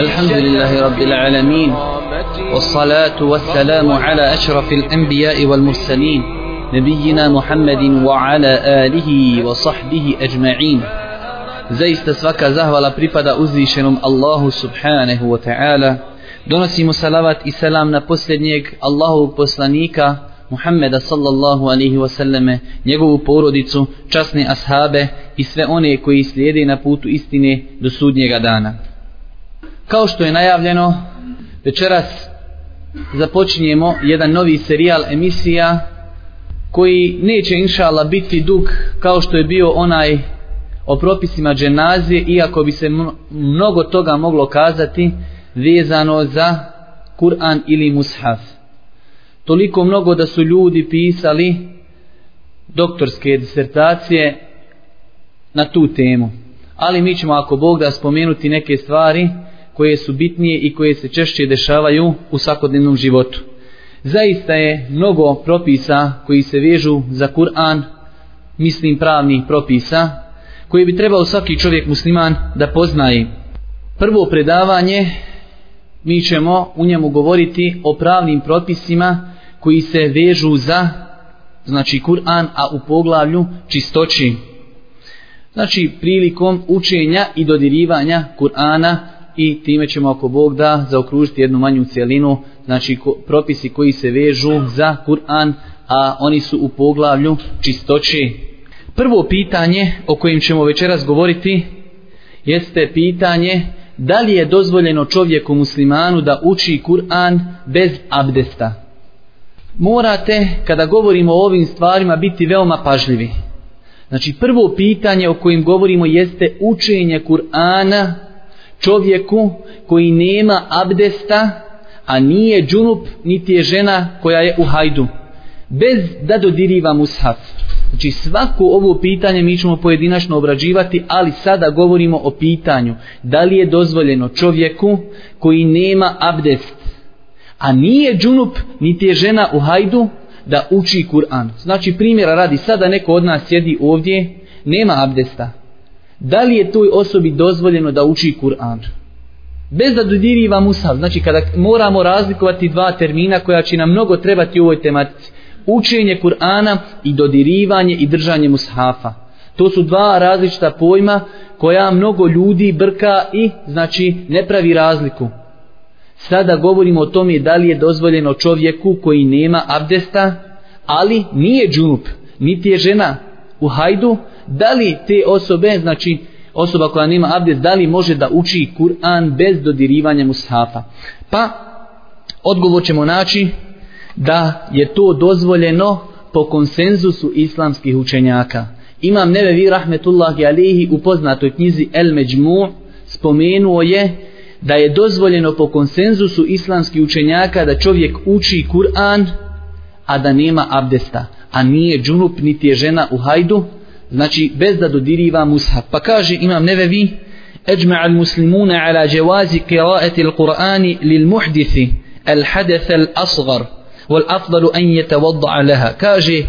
الحمد لله رب العالمين والصلاة والسلام على أشرف الأنبياء والمرسلين نبينا محمد وعلى آله وصحبه أجمعين Zaista svaka zahvala pripada uzvišenom Allahu subhanahu wa ta'ala. Donosimo salavat i salam na posljednjeg Allahovog poslanika Muhammeda sallallahu alaihi wa sallame, njegovu porodicu, časne ashabe i sve one koji slijede na putu istine do sudnjega dana. Kao što je najavljeno, večeras započinjemo jedan novi serijal emisija koji neće inšala biti dug kao što je bio onaj o propisima dženazije, iako bi se mnogo toga moglo kazati vezano za Kur'an ili Mushaf. Toliko mnogo da su ljudi pisali doktorske disertacije na tu temu. Ali mi ćemo ako Bog da spomenuti neke stvari koje su bitnije i koje se češće dešavaju u svakodnevnom životu. Zaista je mnogo propisa koji se vežu za Kur'an, mislim pravnih propisa, koji bi trebao svaki čovjek musliman da poznaje. Prvo predavanje mi ćemo u njemu govoriti o pravnim propisima koji se vežu za znači Kur'an, a u poglavlju čistoći. Znači prilikom učenja i dodirivanja Kur'ana i time ćemo ako Bog da zaokružiti jednu manju cijelinu, znači ko, propisi koji se vežu za Kur'an, a oni su u poglavlju čistoći. Prvo pitanje o kojim ćemo večeras govoriti jeste pitanje da li je dozvoljeno čovjeku muslimanu da uči Kur'an bez abdesta. Morate, kada govorimo o ovim stvarima, biti veoma pažljivi. Znači, prvo pitanje o kojim govorimo jeste učenje Kur'ana čovjeku koji nema abdesta, a nije džunup, niti je žena koja je u hajdu. Bez da dodiriva mushaf. Znači svako ovo pitanje mi ćemo pojedinačno obrađivati, ali sada govorimo o pitanju da li je dozvoljeno čovjeku koji nema abdest, a nije džunup, niti je žena u hajdu, da uči Kur'an. Znači primjera radi, sada neko od nas sjedi ovdje, nema abdesta. Da li je toj osobi dozvoljeno da uči Kur'an? Bez da dodiriva Musav, znači kada moramo razlikovati dva termina koja će nam mnogo trebati u ovoj tematici učenje Kur'ana i dodirivanje i držanje mushafa. To su dva različita pojma koja mnogo ljudi brka i znači ne pravi razliku. Sada govorimo o tome da li je dozvoljeno čovjeku koji nema abdesta, ali nije džunup, niti je žena u hajdu, da li te osobe, znači osoba koja nema abdest, da li može da uči Kur'an bez dodirivanja mushafa. Pa, odgovor ćemo naći da je to dozvoljeno po konsenzusu islamskih učenjaka. Imam Nevevi Rahmetullahi Alihi u poznatoj knjizi El Međmu spomenuo je da je dozvoljeno po konsenzusu islamskih učenjaka da čovjek uči Kur'an a da nema abdesta a nije džunup niti je žena u hajdu znači bez da dodiriva mushaf pa kaže imam nevevi اجمع المسلمون على جواز قراءة القرآن للمحدث الحدث الأصغر wal afdalu an yatawadda laha kaže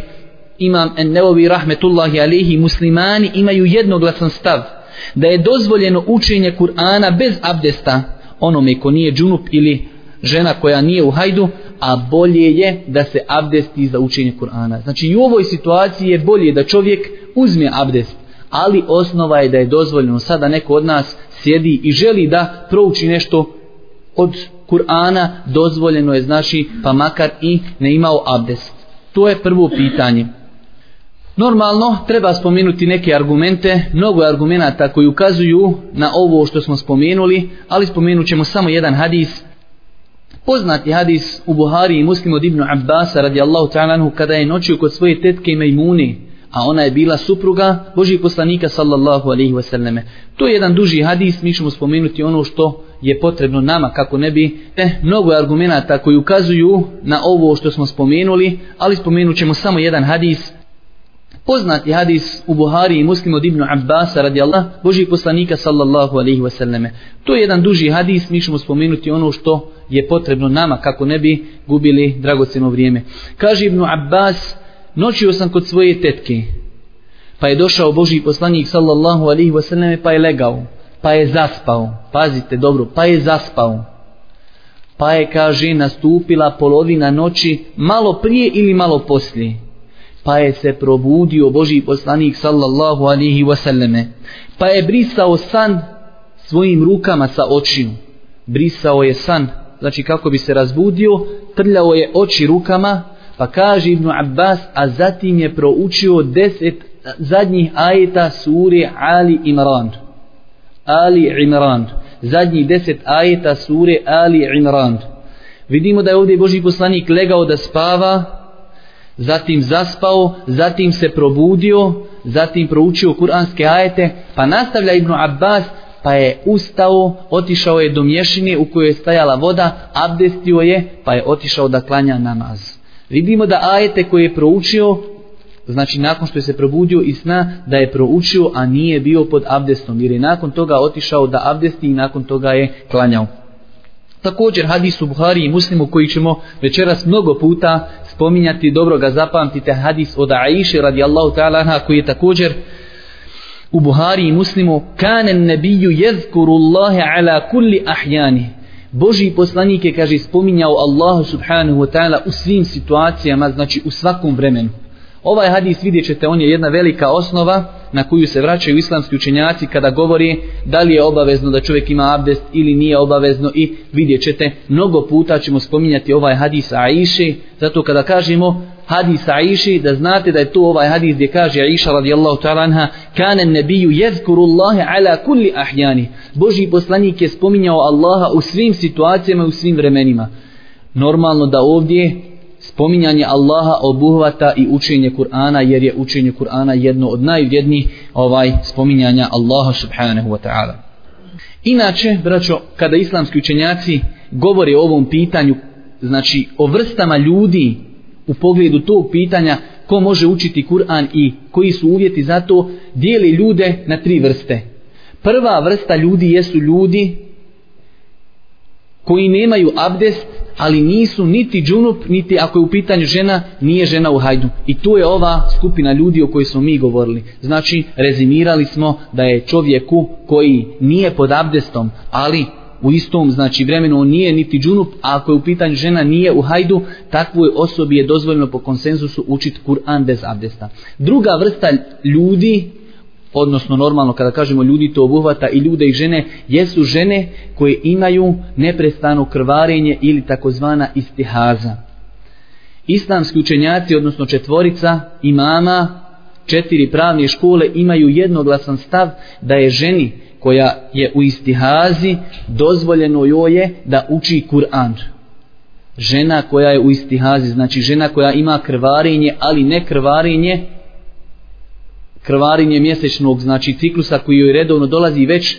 imam an-nawawi rahmetullahi alayhi muslimani imaju jednoglasan stav da je dozvoljeno učenje Kur'ana bez abdesta onome ko nije džunup ili žena koja nije u hajdu a bolje je da se abdesti za učenje Kur'ana znači i u ovoj situaciji je bolje da čovjek uzme abdest ali osnova je da je dozvoljeno sada neko od nas sjedi i želi da prouči nešto od Kur'ana dozvoljeno je znači pa makar i ne imao abdest. To je prvo pitanje. Normalno treba spomenuti neke argumente, mnogo argumenata koji ukazuju na ovo što smo spomenuli, ali spomenut ćemo samo jedan hadis. Poznati hadis u Buhari i muslim od Ibnu Abbasa radijallahu ta'ala kada je noćio kod svoje tetke Majmune, a ona je bila supruga Božih poslanika sallallahu alaihi wasallame. To je jedan duži hadis, mi ćemo spomenuti ono što je potrebno nama kako ne bi eh, mnogo argumenata koji ukazuju na ovo što smo spomenuli, ali spomenut ćemo samo jedan hadis. Poznati hadis u Buhari i muslim od Ibnu Abbasa radijallahu Boži poslanika sallallahu alaihi wasallame. To je jedan duži hadis, mi ćemo spomenuti ono što je potrebno nama kako ne bi gubili dragoceno vrijeme. Kaže Ibnu Abbas, noćio sam kod svoje tetke, pa je došao Boži poslanik sallallahu alaihi wasallame pa je legao. pa je zaspao. Pazite dobro, pa je zaspao. Pa je, kaže, nastupila polovina noći malo prije ili malo poslije. Pa je se probudio Boži poslanik sallallahu alihi wasallame. Pa je brisao san svojim rukama sa očiju. Brisao je san, znači kako bi se razbudio, trljao je oči rukama, pa kaže Ibnu Abbas, a zatim je proučio deset zadnjih ajeta sure Ali Imran. Ali Imran. Zadnjih deset ajeta sure Ali Imran. Vidimo da je ovdje Boži poslanik legao da spava, zatim zaspao, zatim se probudio, zatim proučio kuranske ajete, pa nastavlja Ibnu Abbas, pa je ustao, otišao je do mješine u kojoj je stajala voda, abdestio je, pa je otišao da klanja namaz. Vidimo da ajete koje je proučio, znači nakon što je se probudio i sna, da je proučio, a nije bio pod abdestom, jer je nakon toga otišao da abdesti i nakon toga je klanjao. Također hadis u Buhari i Muslimu koji ćemo večeras mnogo puta spominjati, dobro ga zapamtite, hadis od Aisha radijallahu ta'ala koji je također u Buhari i Muslimu. Kanen nebiju jezkuru Allahe ala kulli ahjani Boži poslanik je, kaže, spominjao Allahu subhanahu wa ta'ala u svim situacijama, znači u svakom vremenu. Ovaj hadis vidjet ćete, on je jedna velika osnova na koju se vraćaju islamski učenjaci kada govori da li je obavezno da čovjek ima abdest ili nije obavezno i vidjet ćete, mnogo puta ćemo spominjati ovaj hadis Aiši, zato kada kažemo hadis Aiši, da znate da je to ovaj hadis gdje kaže Aiša radijallahu ta'ala anha, kane nebiju jezkuru Allahe ala kulli ahjani. Boži poslanik je spominjao Allaha u svim situacijama i u svim vremenima. Normalno da ovdje spominjanje Allaha obuhvata i učenje Kur'ana jer je učenje Kur'ana jedno od najvjednijih ovaj spominjanja Allaha subhanahu wa ta'ala. Inače, braćo, kada islamski učenjaci govore o ovom pitanju, znači o vrstama ljudi u pogledu tog pitanja ko može učiti Kur'an i koji su uvjeti za to, dijeli ljude na tri vrste. Prva vrsta ljudi jesu ljudi koji nemaju abdest, ali nisu niti džunup, niti ako je u pitanju žena, nije žena u hajdu. I to je ova skupina ljudi o kojoj smo mi govorili. Znači, rezimirali smo da je čovjeku koji nije pod abdestom, ali u istom znači vremenu on nije niti džunup, a ako je u pitanju žena nije u hajdu, takvoj osobi je dozvoljeno po konsenzusu učiti Kur'an bez abdesta. Druga vrsta ljudi odnosno normalno kada kažemo ljudi to obuhvata i ljude i žene, jesu žene koje imaju neprestano krvarenje ili takozvana istihaza. Islamski učenjaci, odnosno četvorica imama, četiri pravne škole imaju jednoglasan stav da je ženi koja je u istihazi dozvoljeno joj je da uči Kur'an. Žena koja je u istihazi, znači žena koja ima krvarenje, ali ne krvarenje krvarinje mjesečnog, znači ciklusa koji joj redovno dolazi već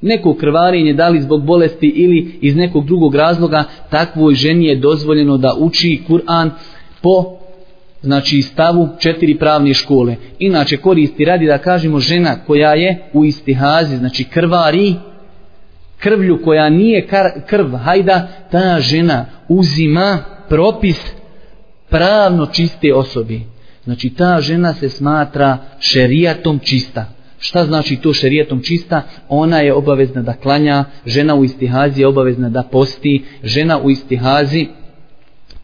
neko krvarenje, da li zbog bolesti ili iz nekog drugog razloga, takvoj ženi je dozvoljeno da uči Kur'an po znači stavu četiri pravne škole. Inače koristi radi da kažemo žena koja je u istihazi, znači krvari, krvlju koja nije krv, hajda, ta žena uzima propis pravno čiste osobi. Znači ta žena se smatra šerijatom čista. Šta znači to šerijatom čista? Ona je obavezna da klanja, žena u istihazi je obavezna da posti, žena u istihazi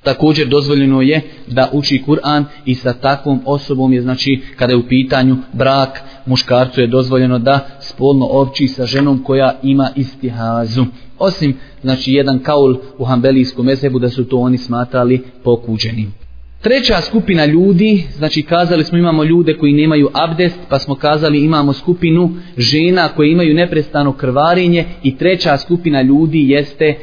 također dozvoljeno je da uči Kur'an i sa takvom osobom je znači kada je u pitanju brak muškarcu je dozvoljeno da spolno opći sa ženom koja ima istihazu. Osim znači jedan kaul u hambelijskom mesebu da su to oni smatrali pokuđenim. Treća skupina ljudi, znači kazali smo imamo ljude koji nemaju abdest, pa smo kazali imamo skupinu žena koje imaju neprestano krvarenje i treća skupina ljudi jeste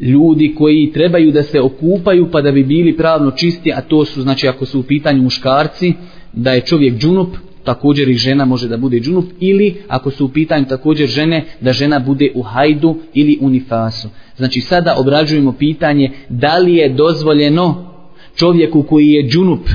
ljudi koji trebaju da se okupaju pa da bi bili pravno čisti, a to su znači ako su u pitanju muškarci, da je čovjek džunup, također i žena može da bude džunup, ili ako su u pitanju također žene, da žena bude u hajdu ili u nifasu. Znači sada obrađujemo pitanje da li je dozvoljeno čovjeku koji je džunup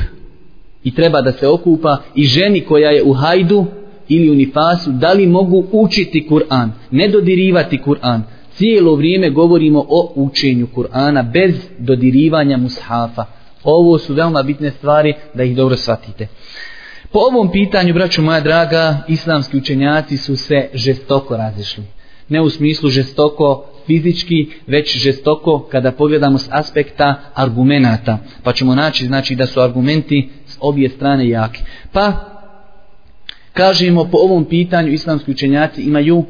i treba da se okupa i ženi koja je u hajdu ili u nifasu, da li mogu učiti Kur'an, ne dodirivati Kur'an. Cijelo vrijeme govorimo o učenju Kur'ana bez dodirivanja mushafa. Ovo su veoma bitne stvari da ih dobro shvatite. Po ovom pitanju, braću moja draga, islamski učenjaci su se žestoko razišli. Ne u smislu žestoko fizički, već žestoko kada pogledamo s aspekta argumenata. Pa ćemo naći znači da su argumenti s obje strane jaki. Pa kažemo po ovom pitanju islamski učenjaci imaju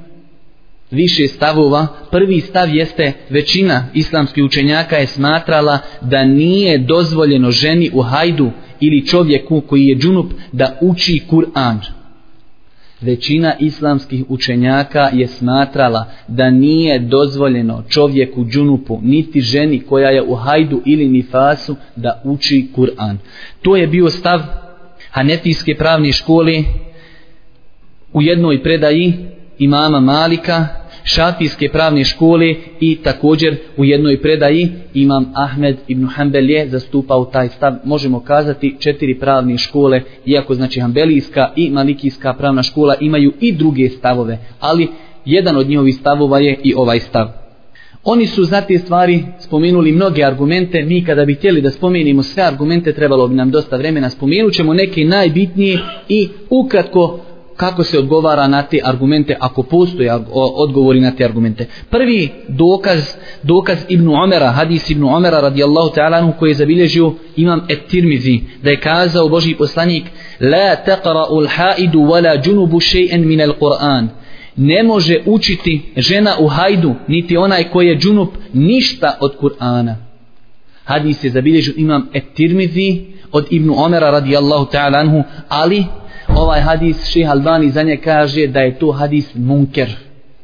više stavova. Prvi stav jeste većina islamskih učenjaka je smatrala da nije dozvoljeno ženi u hajdu ili čovjeku koji je džunup da uči Kur'an. Većina islamskih učenjaka je smatrala da nije dozvoljeno čovjeku džunupu, niti ženi koja je u hajdu ili nifasu da uči Kur'an. To je bio stav Hanefijske pravne škole u jednoj predaji imama Malika, šafijske pravne škole i također u jednoj predaji imam Ahmed ibn Hanbel je zastupao taj stav. Možemo kazati četiri pravne škole, iako znači Hanbelijska i Malikijska pravna škola imaju i druge stavove, ali jedan od njihovih stavova je i ovaj stav. Oni su za te stvari spomenuli mnoge argumente, mi kada bi htjeli da spomenimo sve argumente, trebalo bi nam dosta vremena, spomenut ćemo neke najbitnije i ukratko kako se odgovara na te argumente ako postoje odgovori na te argumente. Prvi dokaz, dokaz Ibn Omera, hadis Ibn Omera radijallahu ta'ala koji je zabilježio imam Et-Tirmizi, da je kazao Boži poslanik La taqra'u l-haidu wala junubu še'en min al-Qur'an ne može učiti žena u hajdu, niti onaj koji je džunup, ništa od Kur'ana. Hadis je zabilježio imam Et-Tirmizi od Ibn Omera radijallahu ta'ala anhu, ali ovaj hadis ših Albani za nje kaže da je to hadis munker.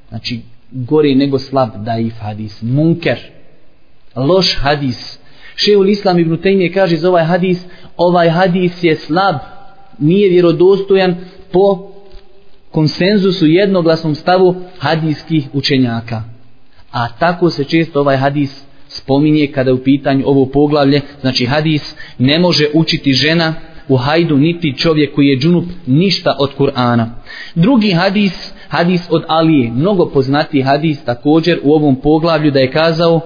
Znači, gori nego slab daif hadis. Munker. Loš hadis. Šehul Islam ibn Tejmije kaže za ovaj hadis, ovaj hadis je slab, nije vjerodostojan po konsenzusu jednoglasnom stavu hadijskih učenjaka. A tako se često ovaj hadis spominje kada u pitanju ovo poglavlje, znači hadis ne može učiti žena u hajdu niti čovjek koji je džunup ništa od Kur'ana. Drugi hadis, hadis od Alije, mnogo poznati hadis također u ovom poglavlju da je kazao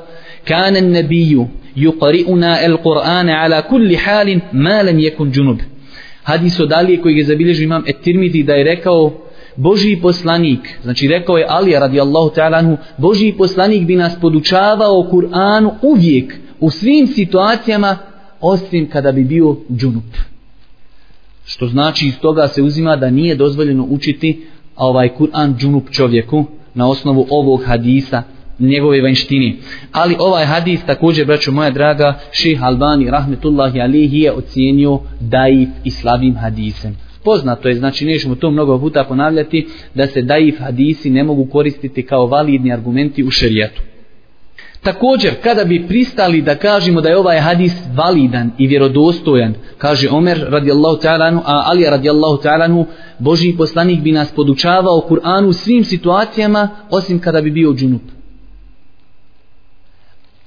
Kane nebiju yuqari'una el-Qur'ane ala kulli halin ma lam yakun junub. Hadis od Alije koji je zabilježio imam Et-Tirmizi da je rekao Boži poslanik, znači rekao je Ali radijallahu ta'ala anhu, Boži poslanik bi nas podučavao Kur'anu uvijek, u svim situacijama, osim kada bi bio džunup. Što znači iz toga se uzima da nije dozvoljeno učiti ovaj Kur'an džunup čovjeku na osnovu ovog hadisa njegove vanštini. Ali ovaj hadis također, braćo moja draga, ših Albani, rahmetullahi alihi, je ocijenio daif i slabim hadisem. Poznato je, znači nećemo to mnogo puta ponavljati, da se daif hadisi ne mogu koristiti kao validni argumenti u šerijetu. Također, kada bi pristali da kažemo da je ovaj hadis validan i vjerodostojan, kaže Omer radijallahu ta'alanu, a Ali radijallahu ta'alanu, Boži poslanik bi nas podučavao Kur'anu svim situacijama, osim kada bi bio džunup.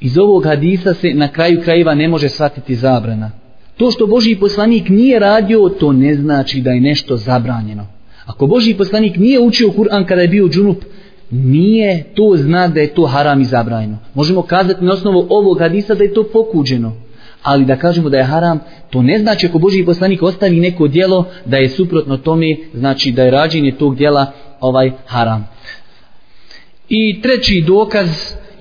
Iz ovog hadisa se na kraju krajeva ne može shvatiti zabrana. To što Boži poslanik nije radio, to ne znači da je nešto zabranjeno. Ako Boži poslanik nije učio Kur'an kada je bio džunup, nije to znak da je to haram i zabranjeno. Možemo kazati na osnovu ovog hadisa da je to pokuđeno. Ali da kažemo da je haram, to ne znači ako Boži poslanik ostavi neko djelo da je suprotno tome, znači da je rađenje tog djela ovaj haram. I treći dokaz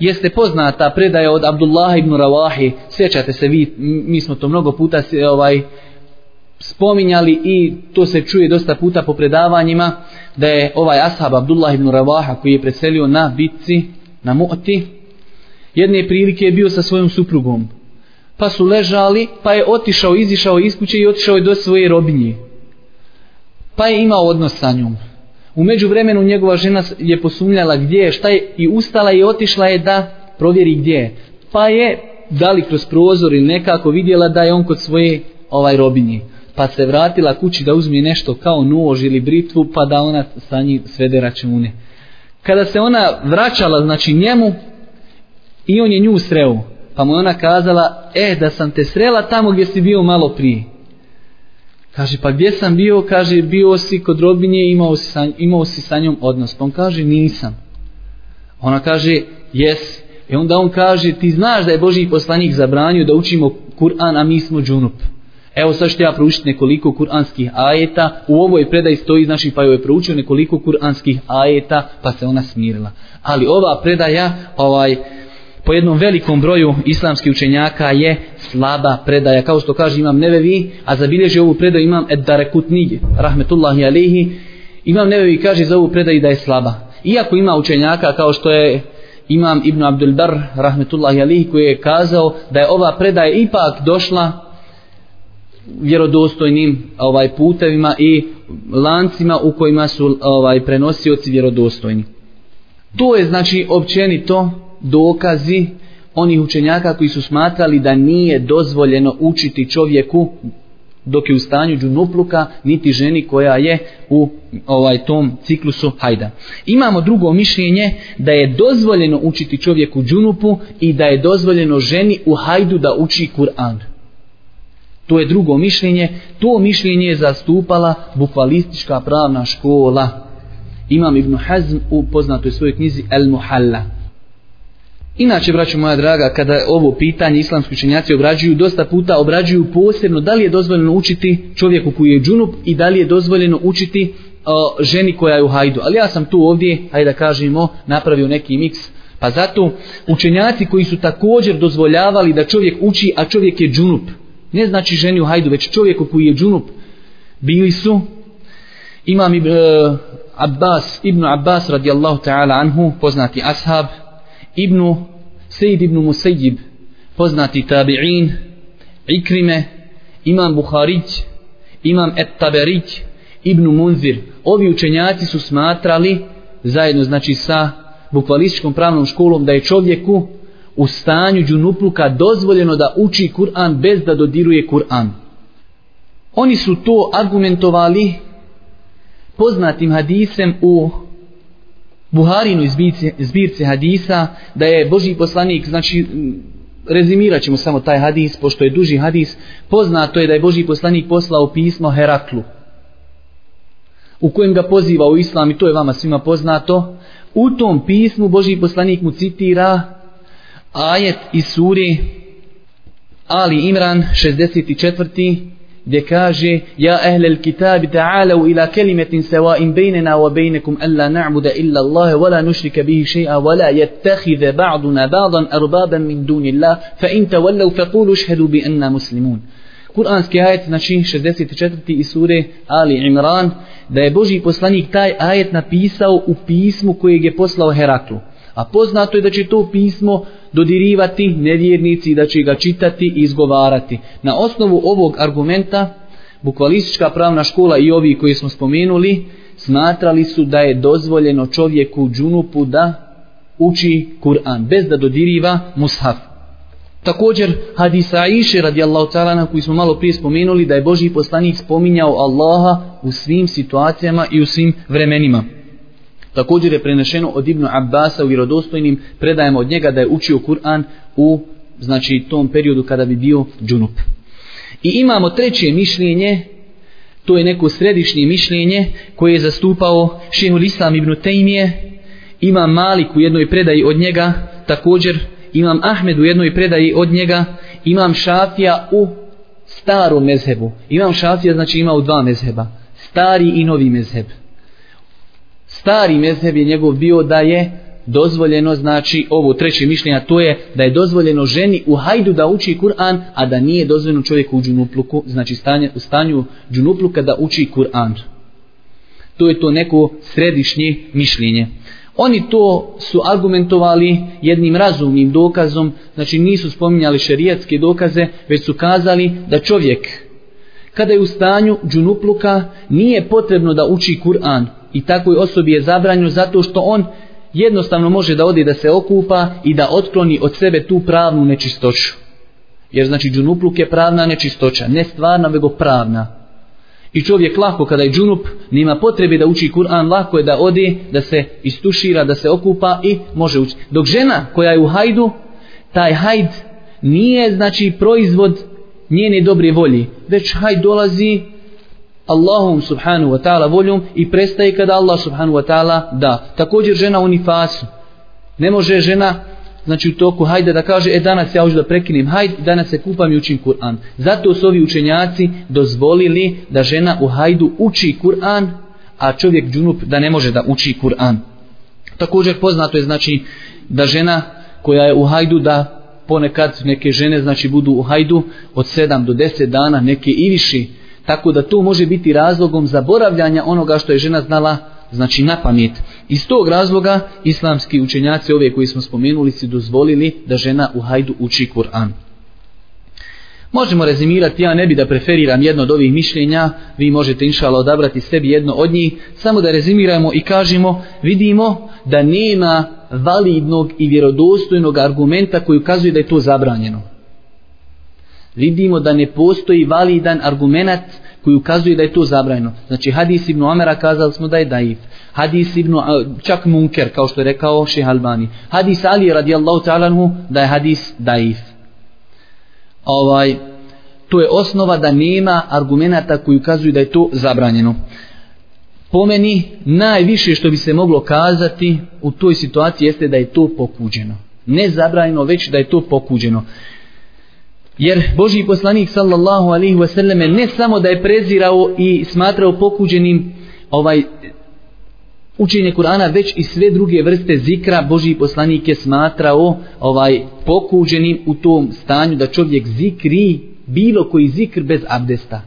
jeste poznata predaja od Abdullah ibn Rawahi. Sjećate se vi, mi smo to mnogo puta se, ovaj, spominjali i to se čuje dosta puta po predavanjima da je ovaj ashab Abdullah ibn Ravaha koji je preselio na bitci na Mu'ti jedne prilike je bio sa svojom suprugom. Pa su ležali pa je otišao, izišao iz kuće i otišao je do svoje robinje. Pa je imao odnos sa njom. U međuvremenu njegova žena je posumljala gdje je šta je i ustala i otišla je da provjeri gdje je. Pa je da li kroz prozor ili nekako vidjela da je on kod svoje ovaj robinje pa se vratila kući da uzme nešto kao nož ili britvu pa da ona sa njim svede račune. Kada se ona vraćala znači njemu i on je nju sreo pa mu ona kazala e da sam te srela tamo gdje si bio malo prije. Kaže pa gdje sam bio? Kaže bio si kod robinje imao si, sa, imao si sa njom odnos. Pa on kaže nisam. Ona kaže jes. I onda on kaže ti znaš da je Boži poslanik zabranio da učimo Kur'an a mi smo džunup. Evo sad što ja proučiti nekoliko kuranskih ajeta, u ovoj predaji stoji, znači pa joj je proučio nekoliko kuranskih ajeta, pa se ona smirila. Ali ova predaja, ovaj, po jednom velikom broju islamskih učenjaka je slaba predaja. Kao što kaže imam nevevi, a zabilježi ovu predaju imam Eddarekutnije, rahmetullahi alihi, imam nevevi kaže za ovu predaju da je slaba. Iako ima učenjaka kao što je imam Ibn Abdul Bar, rahmetullahi alihi, koji je kazao da je ova predaja ipak došla vjerodostojnim ovaj putevima i lancima u kojima su ovaj prenosioci vjerodostojni. To je znači općenito dokazi onih učenjaka koji su smatrali da nije dozvoljeno učiti čovjeku dok je u stanju džunupluka, niti ženi koja je u ovaj tom ciklusu hajda. Imamo drugo mišljenje da je dozvoljeno učiti čovjeku džunupu i da je dozvoljeno ženi u hajdu da uči Kur'an. To je drugo mišljenje. To mišljenje je zastupala bukvalistička pravna škola. Imam Ibn Hazm u poznatoj svojoj knjizi El Muhalla. Inače, braćo moja draga, kada ovo pitanje islamski učenjaci obrađuju, dosta puta obrađuju posebno da li je dozvoljeno učiti čovjeku koji je džunup i da li je dozvoljeno učiti o, ženi koja je u hajdu. Ali ja sam tu ovdje, hajde da kažemo, napravio neki miks. Pa zato učenjaci koji su također dozvoljavali da čovjek uči, a čovjek je džunup, ne znači ženi u hajdu, već čovjeku koji je džunup, bili su imam e, Abbas, Ibn Abbas radijallahu ta'ala anhu, poznati ashab, Ibn Sejid ibn Musejib, poznati tabi'in, Ikrime, Imam Buharić, Imam Et Taberić, Ibn Munzir. Ovi učenjaci su smatrali, zajedno znači sa bukvalističkom pravnom školom, da je čovjeku u stanju džunupluka dozvoljeno da uči Kur'an bez da dodiruje Kur'an. Oni su to argumentovali poznatim hadisem u Buharinu zbirce, zbirce hadisa da je Boži poslanik, znači rezimirat ćemo samo taj hadis, pošto je duži hadis, poznato je da je Boži poslanik poslao pismo Heraklu, u kojem ga poziva u islam i to je vama svima poznato. U tom pismu Boži poslanik mu citira ajet iz suri Ali Imran 64 gdje kaže ja ehlel kitab ta'alu ila kalimatin sawa'in baynana wa baynakum alla na'buda illa Allahe wa la nušrike bihi shay'a wa la jettehide ba'duna ba'dan arbaban min dunillah fa in tawallau fa kulu ashhadu bi enna muslimun Kur'anski ajet znači 64. iz sure Ali Imran da je Boži poslanik taj ajet napisao u pismu kojeg je poslao Heraklu a poznato je da će to pismo dodirivati nevjernici da će ga čitati i izgovarati. Na osnovu ovog argumenta, bukvalistička pravna škola i ovi koji smo spomenuli, smatrali su da je dozvoljeno čovjeku džunupu da uči Kur'an, bez da dodiriva mushaf. Također, hadisa Aisha radijallahu ta'ala na koji smo malo prije spomenuli da je Boži poslanik spominjao Allaha u svim situacijama i u svim vremenima. Također je prenešeno od Ibnu Abbasa u vjerodostojnim predajama od njega da je učio Kur'an u znači tom periodu kada bi bio džunup. I imamo treće mišljenje, to je neko središnje mišljenje koje je zastupao šehul Islam ibn Tejmije, ima Malik u jednoj predaji od njega, također imam Ahmed u jednoj predaji od njega, imam Šafija u starom mezhebu. Imam Šafija znači ima u dva mezheba, stari i novi mezheb stari mezheb je njegov bio da je dozvoljeno, znači ovo treće mišljenje, to je da je dozvoljeno ženi u hajdu da uči Kur'an, a da nije dozvoljeno čovjeku u džunupluku, znači stanje, u stanju džunupluka da uči Kur'an. To je to neko središnje mišljenje. Oni to su argumentovali jednim razumnim dokazom, znači nisu spominjali šerijatske dokaze, već su kazali da čovjek kada je u stanju džunupluka nije potrebno da uči Kur'an, i takvoj osobi je zabranjeno zato što on jednostavno može da ode da se okupa i da otkloni od sebe tu pravnu nečistoću. Jer znači džunupluk je pravna nečistoća, ne stvarna, nego pravna. I čovjek lako kada je džunup, nema potrebe da uči Kur'an, lako je da ode, da se istušira, da se okupa i može učiti. Dok žena koja je u hajdu, taj hajd nije znači proizvod njene dobre volje, već hajd dolazi Allahom subhanahu wa ta'ala voljom i prestaje kada Allah subhanahu wa ta'ala da. Također žena u nifasu. Ne može žena znači u toku hajde da kaže e danas ja hoću da prekinem hajde danas se kupam i učim Kur'an zato su ovi učenjaci dozvolili da žena u hajdu uči Kur'an a čovjek džunup da ne može da uči Kur'an također poznato je znači da žena koja je u hajdu da ponekad neke žene znači budu u hajdu od 7 do 10 dana neke i više tako da to može biti razlogom zaboravljanja onoga što je žena znala znači na pamet. Iz tog razloga islamski učenjaci ove koji smo spomenuli su dozvolili da žena u hajdu uči Kur'an. Možemo rezimirati, ja ne bi da preferiram jedno od ovih mišljenja, vi možete inšala odabrati sebi jedno od njih, samo da rezimiramo i kažemo, vidimo da nema validnog i vjerodostojnog argumenta koji ukazuje da je to zabranjeno. Vidimo da ne postoji validan argumentat koji ukazuje da je to zabranjeno. Znači hadis ibn Omera kazali smo da je daif. Hadis ibn, čak munker, kao što je rekao šeha Albani. Hadis Ali radijallahu ta'ala da je hadis daif. Ovaj, to je osnova da nema argumenta koji ukazuju da je to zabranjeno. Po meni, najviše što bi se moglo kazati u toj situaciji jeste da je to pokuđeno. Ne zabranjeno, već da je to pokuđeno. Jer Boži poslanik sallallahu alaihi wasallam ne samo da je prezirao i smatrao pokuđenim ovaj učenje Kur'ana, već i sve druge vrste zikra Boži poslanik je smatrao ovaj pokuđenim u tom stanju da čovjek zikri bilo koji zikr bez abdesta.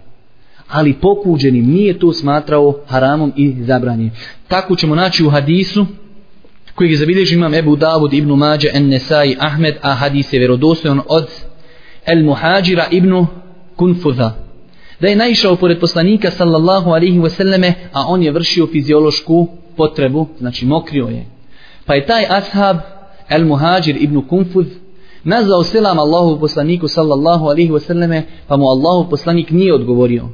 Ali pokuđenim nije to smatrao haramom i zabranjem. Tako ćemo naći u hadisu koji je zabilježio imam Ebu Davud ibn Mađe en Nesai Ahmed, a hadis je verodostojan od El Muhađira ibn Kunfuza. Da je naišao pored poslanika sallallahu alaihi wasallame, a on je vršio fiziološku potrebu, znači mokrio je. Pa je taj ashab El Muhađir ibn Kunfuz nazvao selam Allahu poslaniku sallallahu alaihi wasallame, pa mu Allahu poslanik nije odgovorio.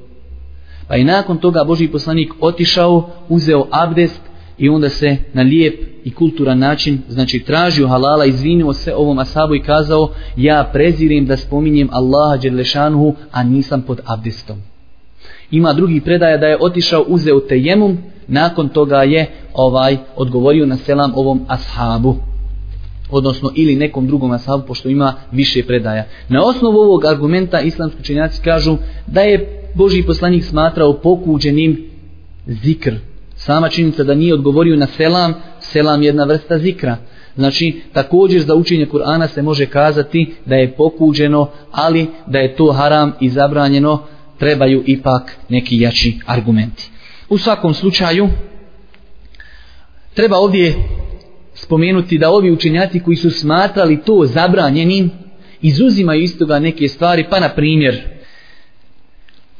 Pa je nakon toga Boži poslanik otišao, uzeo abdest i onda se na lijep i kulturan način, znači tražio halala, izvinio se ovom asabu i kazao ja prezirim da spominjem Allaha Đerlešanuhu, a nisam pod abdestom. Ima drugi predaja da je otišao, uzeo tejemum, nakon toga je ovaj odgovorio na selam ovom ashabu odnosno ili nekom drugom ashabu pošto ima više predaja. Na osnovu ovog argumenta islamski učenjaci kažu da je Boži poslanik smatrao pokuđenim zikr, Sama činjenica da nije odgovorio na selam, selam je jedna vrsta zikra. Znači, također za učenje Kur'ana se može kazati da je pokuđeno, ali da je to haram i zabranjeno, trebaju ipak neki jači argumenti. U svakom slučaju, treba ovdje spomenuti da ovi učenjaci koji su smatrali to zabranjenim, izuzimaju iz toga neke stvari, pa na primjer,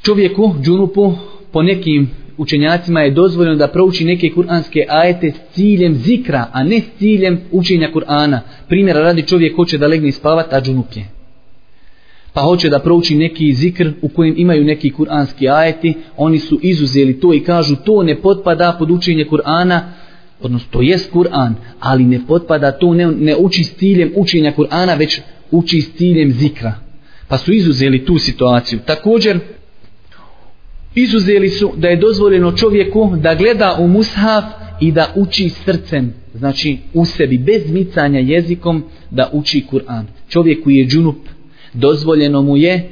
čovjeku, džunupu, po nekim učenjacima je dozvoljeno da prouči neke kuranske ajete s ciljem zikra, a ne s ciljem učenja Kur'ana. Primjera radi čovjek hoće da legne spavat, a džunup je. Pa hoće da prouči neki zikr u kojem imaju neki kuranski ajeti, oni su izuzeli to i kažu to ne potpada pod učenje Kur'ana, odnosno to jest Kur'an, ali ne potpada to ne, ne uči s ciljem učenja Kur'ana, već uči s ciljem zikra. Pa su izuzeli tu situaciju. Također, izuzeli su da je dozvoljeno čovjeku da gleda u mushaf i da uči srcem, znači u sebi, bez micanja jezikom, da uči Kur'an. Čovjek koji je džunup, dozvoljeno mu je,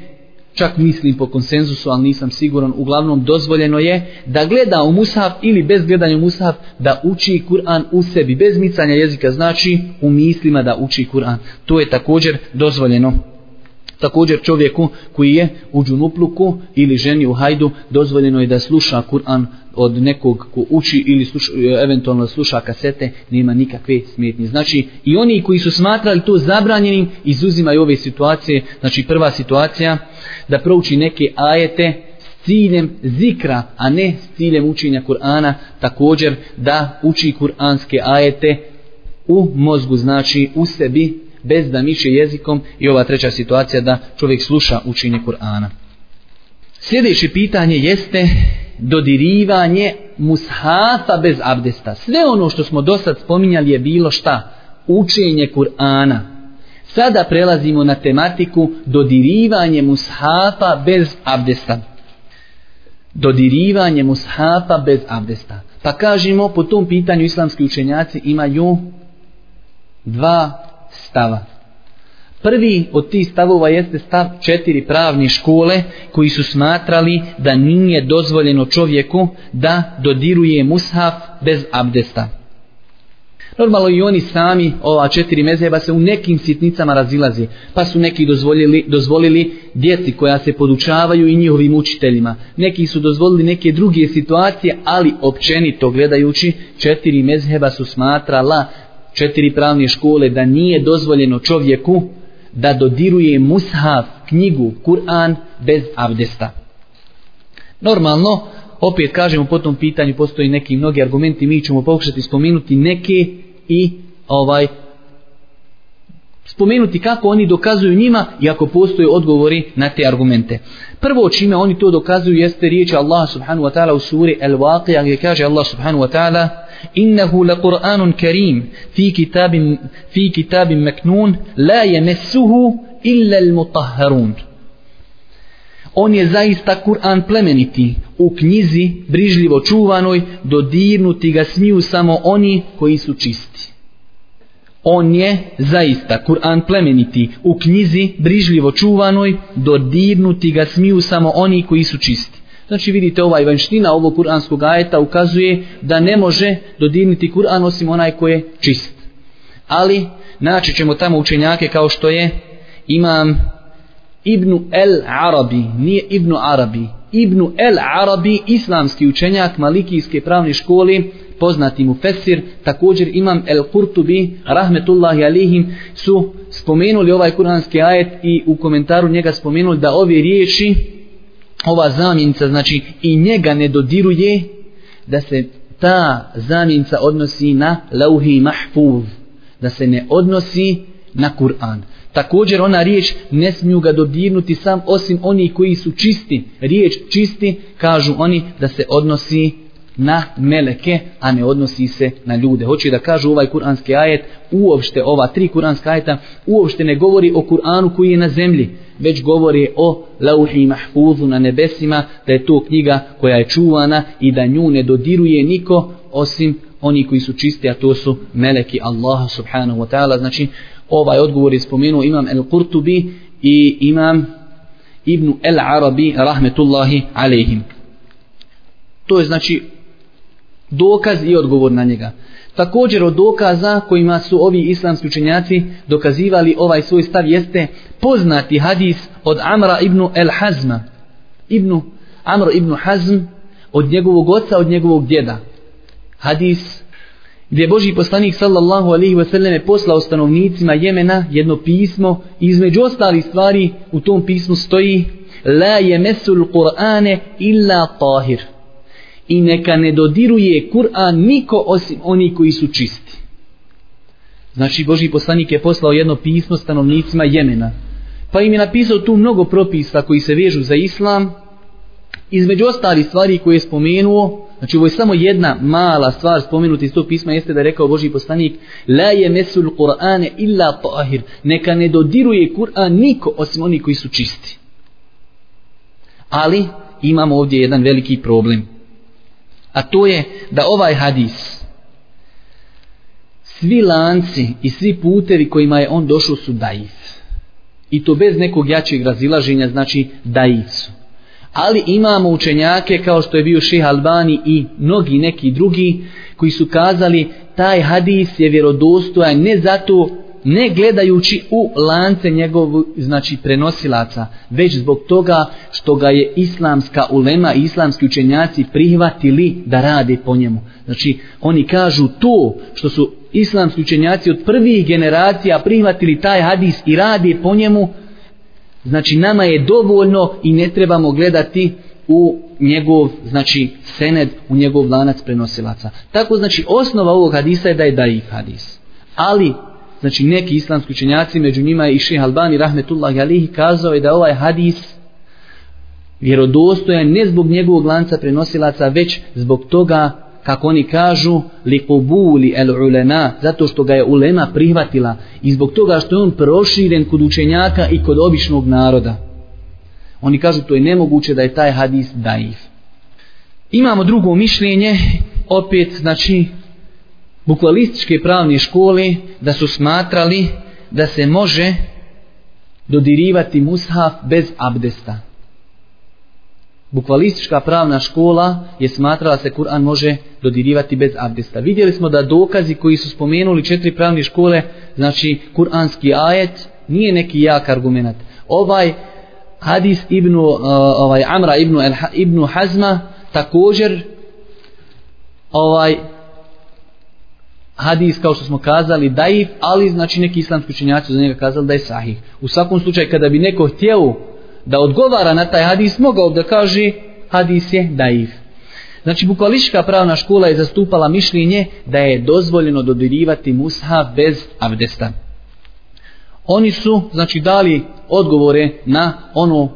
čak mislim po konsenzusu, ali nisam siguran, uglavnom dozvoljeno je da gleda u mushaf ili bez gledanja u mushaf da uči Kur'an u sebi, bez micanja jezika, znači u mislima da uči Kur'an. To je također dozvoljeno. Također čovjeku koji je u džunupluku ili ženi u hajdu dozvoljeno je da sluša Kur'an od nekog ko uči ili sluša, eventualno sluša kasete, nema nikakve smetnje. Znači i oni koji su smatrali to zabranjenim izuzimaju ove situacije. Znači prva situacija da prouči neke ajete s ciljem zikra, a ne s ciljem učenja Kur'ana, također da uči kur'anske ajete u mozgu, znači u sebi, bez da miče jezikom i ova treća situacija da čovjek sluša učenje Kur'ana. Sljedeće pitanje jeste dodirivanje mushafa bez abdesta. Sve ono što smo do sad spominjali je bilo šta? Učenje Kur'ana. Sada prelazimo na tematiku dodirivanje mushafa bez abdesta. Dodirivanje mushafa bez abdesta. Pa kažemo, po tom pitanju islamski učenjaci imaju dva stava. Prvi od tih stavova jeste stav četiri pravne škole koji su smatrali da nije dozvoljeno čovjeku da dodiruje mushaf bez abdesta. Normalno i oni sami, ova četiri mezheba, se u nekim sitnicama razilazi. Pa su neki dozvolili, dozvolili djeci koja se podučavaju i njihovim učiteljima. Neki su dozvolili neke druge situacije, ali općenito gledajući, četiri mezheba su smatrala četiri pravne škole da nije dozvoljeno čovjeku da dodiruje mushaf, knjigu, Kur'an bez abdesta. Normalno, opet kažemo po tom pitanju, postoji neki mnogi argumenti, mi ćemo pokušati spomenuti neke i ovaj spomenuti kako oni dokazuju njima i ako postoje odgovori na te argumente. Prvo čime oni to dokazuju jeste riječ Allah subhanahu wa ta'ala u suri Al-Waqi'a gdje kaže Allah subhanahu wa ta'ala innahu la Qur'anun karim fi kitabin fi kitabin maknun la yamassuhu illa al-mutahharun On je zaista Kur'an plemeniti u knjizi brižljivo čuvanoj dodirnuti ga smiju samo oni koji su čisti. On je zaista Kur'an plemeniti u knjizi brižljivo čuvanoj dodirnuti ga smiju samo oni koji su čisti. Znači vidite ovaj vanština ovog kuranskog ajeta ukazuje da ne može dodirniti Kur'an osim onaj koji je čist. Ali naći ćemo tamo učenjake kao što je imam Ibnu El Arabi, nije Ibnu Arabi, Ibnu El Arabi, islamski učenjak Malikijske pravne škole, poznati mu Fesir, također imam El Kurtubi, rahmetullahi alihim, su spomenuli ovaj kuranski ajet i u komentaru njega spomenuli da ove riječi ova zamjenica, znači i njega ne dodiruje, da se ta zamjenica odnosi na lauhi mahfuz, da se ne odnosi na Kur'an. Također ona riječ ne smiju ga dodirnuti sam osim oni koji su čisti. Riječ čisti kažu oni da se odnosi na meleke, a ne odnosi se na ljude. Hoće da kažu ovaj kuranski ajet, uopšte ova tri kuranska ajeta, uopšte ne govori o Kur'anu koji je na zemlji, već govori o lauhi mahfuzu na nebesima, da je to knjiga koja je čuvana i da nju ne dodiruje niko osim oni koji su čisti, a to su meleki Allaha subhanahu wa ta'ala. Znači, ovaj odgovor je spomenuo imam el-Qurtubi i imam Ibn el-Arabi rahmetullahi alejhim. To je znači dokaz i odgovor na njega. Također od dokaza kojima su ovi islamski učenjaci dokazivali ovaj svoj stav jeste poznati hadis od Amra ibn el-Hazma. Ibn, Amr ibn Hazm od njegovog oca, od njegovog djeda. Hadis gdje je Boži poslanik sallallahu alaihi wasallam poslao stanovnicima Jemena jedno pismo između ostali stvari u tom pismu stoji La jemesul Kur'ane illa tahir i neka ne dodiruje Kur'an niko osim oni koji su čisti. Znači Boži poslanik je poslao jedno pismo stanovnicima Jemena. Pa im je napisao tu mnogo propisa koji se vežu za islam. Između ostali stvari koje je spomenuo, znači ovo je samo jedna mala stvar spomenuti iz tog pisma, jeste da je rekao Boži poslanik La je mesul Kur'ane illa tahir. Neka ne dodiruje Kur'an niko osim oni koji su čisti. Ali imamo ovdje jedan veliki problem. A to je da ovaj hadis svi lanci i svi putevi kojima je on došao su daif. I to bez nekog jačeg razilaženja znači daicu. Ali imamo učenjake kao što je bio Ših Albani i mnogi neki drugi koji su kazali taj hadis je vjerodostojan ne zato ne gledajući u lance njegovu znači prenosilaca već zbog toga što ga je islamska ulema i islamski učenjaci prihvatili da rade po njemu. Znači oni kažu to što su islamski učenjaci od prvih generacija prihvatili taj hadis i rade po njemu znači nama je dovoljno i ne trebamo gledati u njegov znači sened u njegov lanac prenosilaca. Tako znači osnova ovog hadisa je da je daif hadis. Ali znači neki islamski učenjaci, među njima je i Ših Albani, rahmetullahi alihi, kazao je da ovaj hadis vjerodostojan ne zbog njegovog lanca prenosilaca, već zbog toga, kako oni kažu, li kubuli el ulena, zato što ga je ulema prihvatila i zbog toga što je on proširen kod učenjaka i kod običnog naroda. Oni kažu to je nemoguće da je taj hadis daif. Imamo drugo mišljenje, opet, znači, bukvalističke pravne škole da su smatrali da se može dodirivati mushaf bez abdesta. Bukvalistička pravna škola je smatrala se Kur'an može dodirivati bez abdesta. Vidjeli smo da dokazi koji su spomenuli četiri pravne škole, znači Kur'anski ajet, nije neki jak argument. Ovaj hadis ibn, uh, ovaj Amra ibn, ibn Hazma također ovaj hadis kao što smo kazali daif, ali znači neki islamski učenjaci za njega kazali da je sahih. U svakom slučaju kada bi neko htjeo da odgovara na taj hadis, mogao da kaže hadis je daif. Znači bukvalička pravna škola je zastupala mišljenje da je dozvoljeno dodirivati mushaf bez abdesta. Oni su znači dali odgovore na ono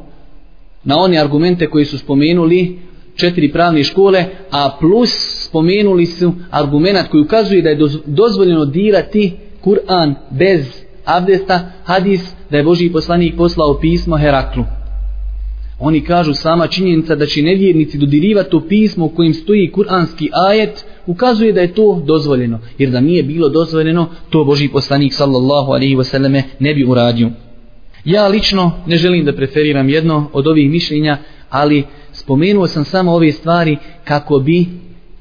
na one argumente koji su spomenuli četiri pravne škole, a plus spomenuli su argumentat koji ukazuje da je dozvoljeno dirati Kur'an bez abdesta, hadis da je Boži poslanik poslao pismo Heraklu. Oni kažu sama činjenica da će nevjernici dodirivati to pismo u kojim stoji kuranski ajet, ukazuje da je to dozvoljeno. Jer da nije bilo dozvoljeno, to Boži poslanik sallallahu alaihi wasallame ne bi uradio. Ja lično ne želim da preferiram jedno od ovih mišljenja, ali spomenuo sam samo ove stvari kako bi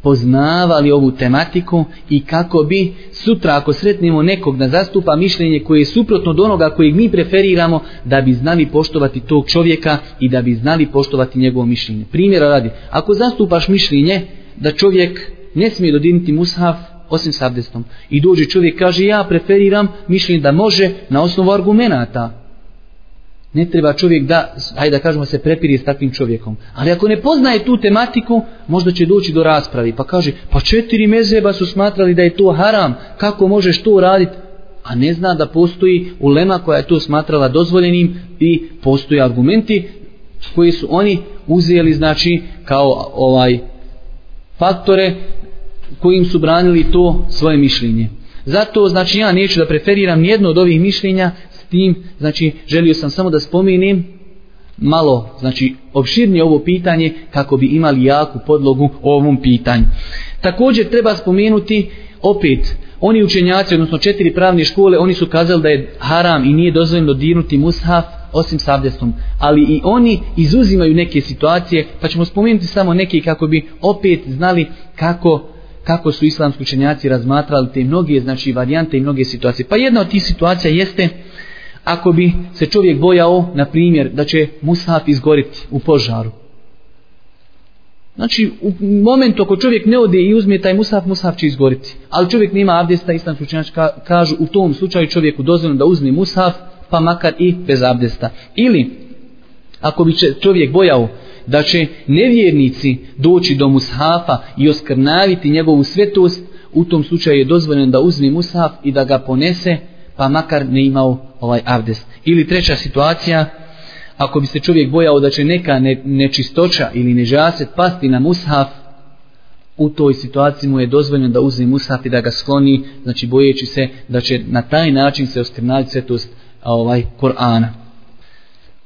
poznavali ovu tematiku i kako bi sutra ako sretnemo nekog da zastupa mišljenje koje je suprotno od onoga kojeg mi preferiramo da bi znali poštovati tog čovjeka i da bi znali poštovati njegovo mišljenje. Primjera radi, ako zastupaš mišljenje da čovjek ne smije dodiniti mushaf osim s abdestom i dođe čovjek kaže ja preferiram mišljenje da može na osnovu argumenata Ne treba čovjek da, hajde da kažemo, se prepiri s takvim čovjekom. Ali ako ne poznaje tu tematiku, možda će doći do raspravi. Pa kaže, pa četiri mezeba su smatrali da je to haram, kako možeš to uraditi? A ne zna da postoji ulema koja je to smatrala dozvoljenim i postoje argumenti koji su oni uzeli, znači, kao ovaj faktore kojim su branili to svoje mišljenje. Zato, znači, ja neću da preferiram nijedno od ovih mišljenja, tim, znači želio sam samo da spomenem malo, znači opširnije ovo pitanje kako bi imali jaku podlogu o ovom pitanju. Također treba spomenuti opet oni učenjaci, odnosno četiri pravne škole, oni su kazali da je haram i nije dozvoljeno dirnuti mushaf osim sabdestom. Ali i oni izuzimaju neke situacije, pa ćemo spomenuti samo neke kako bi opet znali kako kako su islamski učenjaci razmatrali te mnoge znači varijante i mnoge situacije. Pa jedna od tih situacija jeste ako bi se čovjek bojao, na primjer, da će mushaf izgoriti u požaru. Znači, u momentu ako čovjek ne ode i uzme taj mushaf, mushaf će izgoriti. Ali čovjek nema abdesta, istan slučajnač kažu, u tom slučaju čovjeku dozvoljeno da uzme mushaf, pa makar i bez abdesta. Ili, ako bi čovjek bojao da će nevjernici doći do mushafa i oskrnaviti njegovu svetost, u tom slučaju je dozvoljeno da uzme mushaf i da ga ponese, pa makar ne imao ovaj abdest. Ili treća situacija, ako bi se čovjek bojao da će neka ne, nečistoća ili nežaset pasti na mushaf, u toj situaciji mu je dozvoljeno da uzme mushaf i da ga skloni, znači bojeći se da će na taj način se oskrnaviti svetost ovaj, Korana.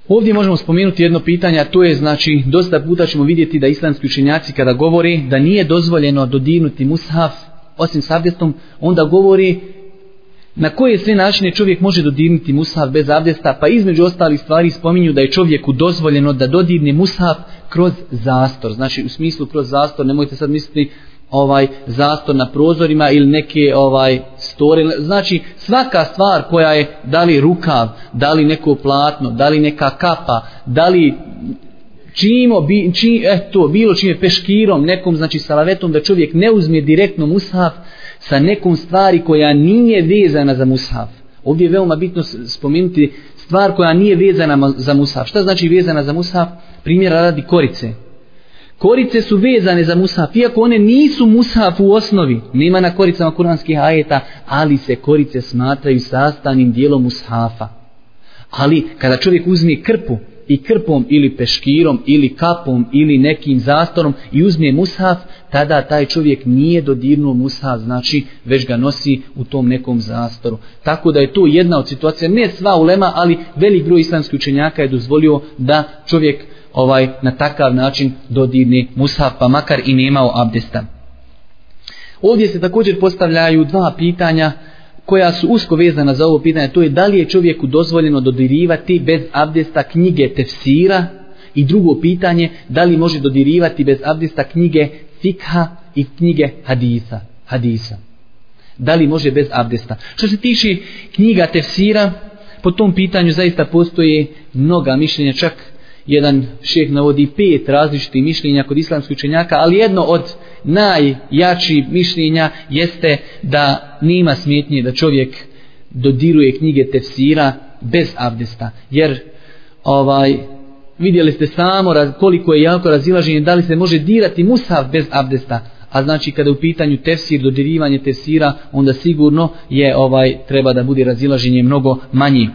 Ovdje možemo spomenuti jedno pitanje, a to je znači, dosta puta ćemo vidjeti da islamski učenjaci kada govori da nije dozvoljeno dodirnuti mushaf osim sabdestom, onda govori na koje sve načine čovjek može dodirniti mushaf bez abdesta, pa između ostalih stvari spominju da je čovjeku dozvoljeno da dodirne mushaf kroz zastor. Znači u smislu kroz zastor, nemojte sad misliti ovaj zastor na prozorima ili neke ovaj store. Znači svaka stvar koja je da li rukav, da li neko platno, da li neka kapa, da li čimo, bi, či, eto, bilo čime peškirom, nekom znači salavetom da čovjek ne uzme direktno mushaf, sa nekom stvari koja nije vezana za mushaf. Ovdje je veoma bitno spomenuti stvar koja nije vezana za mushaf. Šta znači vezana za mushaf? Primjera radi korice. Korice su vezane za mushaf, iako one nisu mushaf u osnovi. Nema na koricama kuranskih ajeta, ali se korice smatraju sastavnim dijelom mushafa. Ali kada čovjek uzme krpu i krpom ili peškirom ili kapom ili nekim zastorom i uzme mushaf, tada taj čovjek nije dodirnuo mushaf, znači već ga nosi u tom nekom zastoru. Tako da je to jedna od situacija, ne sva ulema, ali velik broj islamskih učenjaka je dozvolio da čovjek ovaj na takav način dodirne mushaf, pa makar i nemao abdesta. Ovdje se također postavljaju dva pitanja, koja su usko vezana za ovo pitanje, to je da li je čovjeku dozvoljeno dodirivati bez abdesta knjige tefsira i drugo pitanje, da li može dodirivati bez abdesta knjige fikha i knjige hadisa. hadisa. Da li može bez abdesta. Što se tiče knjiga tefsira, po tom pitanju zaista postoje mnoga mišljenja, čak jedan šeh navodi pet različitih mišljenja kod islamskih učenjaka, ali jedno od najjačih mišljenja jeste da nima smetnje da čovjek dodiruje knjige tefsira bez abdesta. Jer ovaj vidjeli ste samo raz, koliko je jako razilaženje da li se može dirati musav bez abdesta. A znači kada je u pitanju tefsir, dodirivanje tefsira, onda sigurno je ovaj treba da bude razilaženje mnogo manji.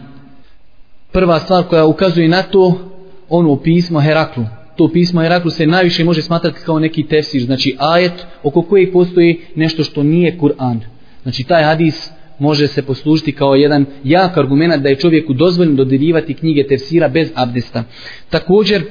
Prva stvar koja ukazuje na to, ono pismo Heraklu. To pismo Heraklu se najviše može smatrati kao neki tefsir, znači ajet oko kojeg postoji nešto što nije Kur'an. Znači taj hadis može se poslužiti kao jedan jak argument da je čovjeku dozvoljeno dodeljivati knjige tefsira bez abdesta. Također,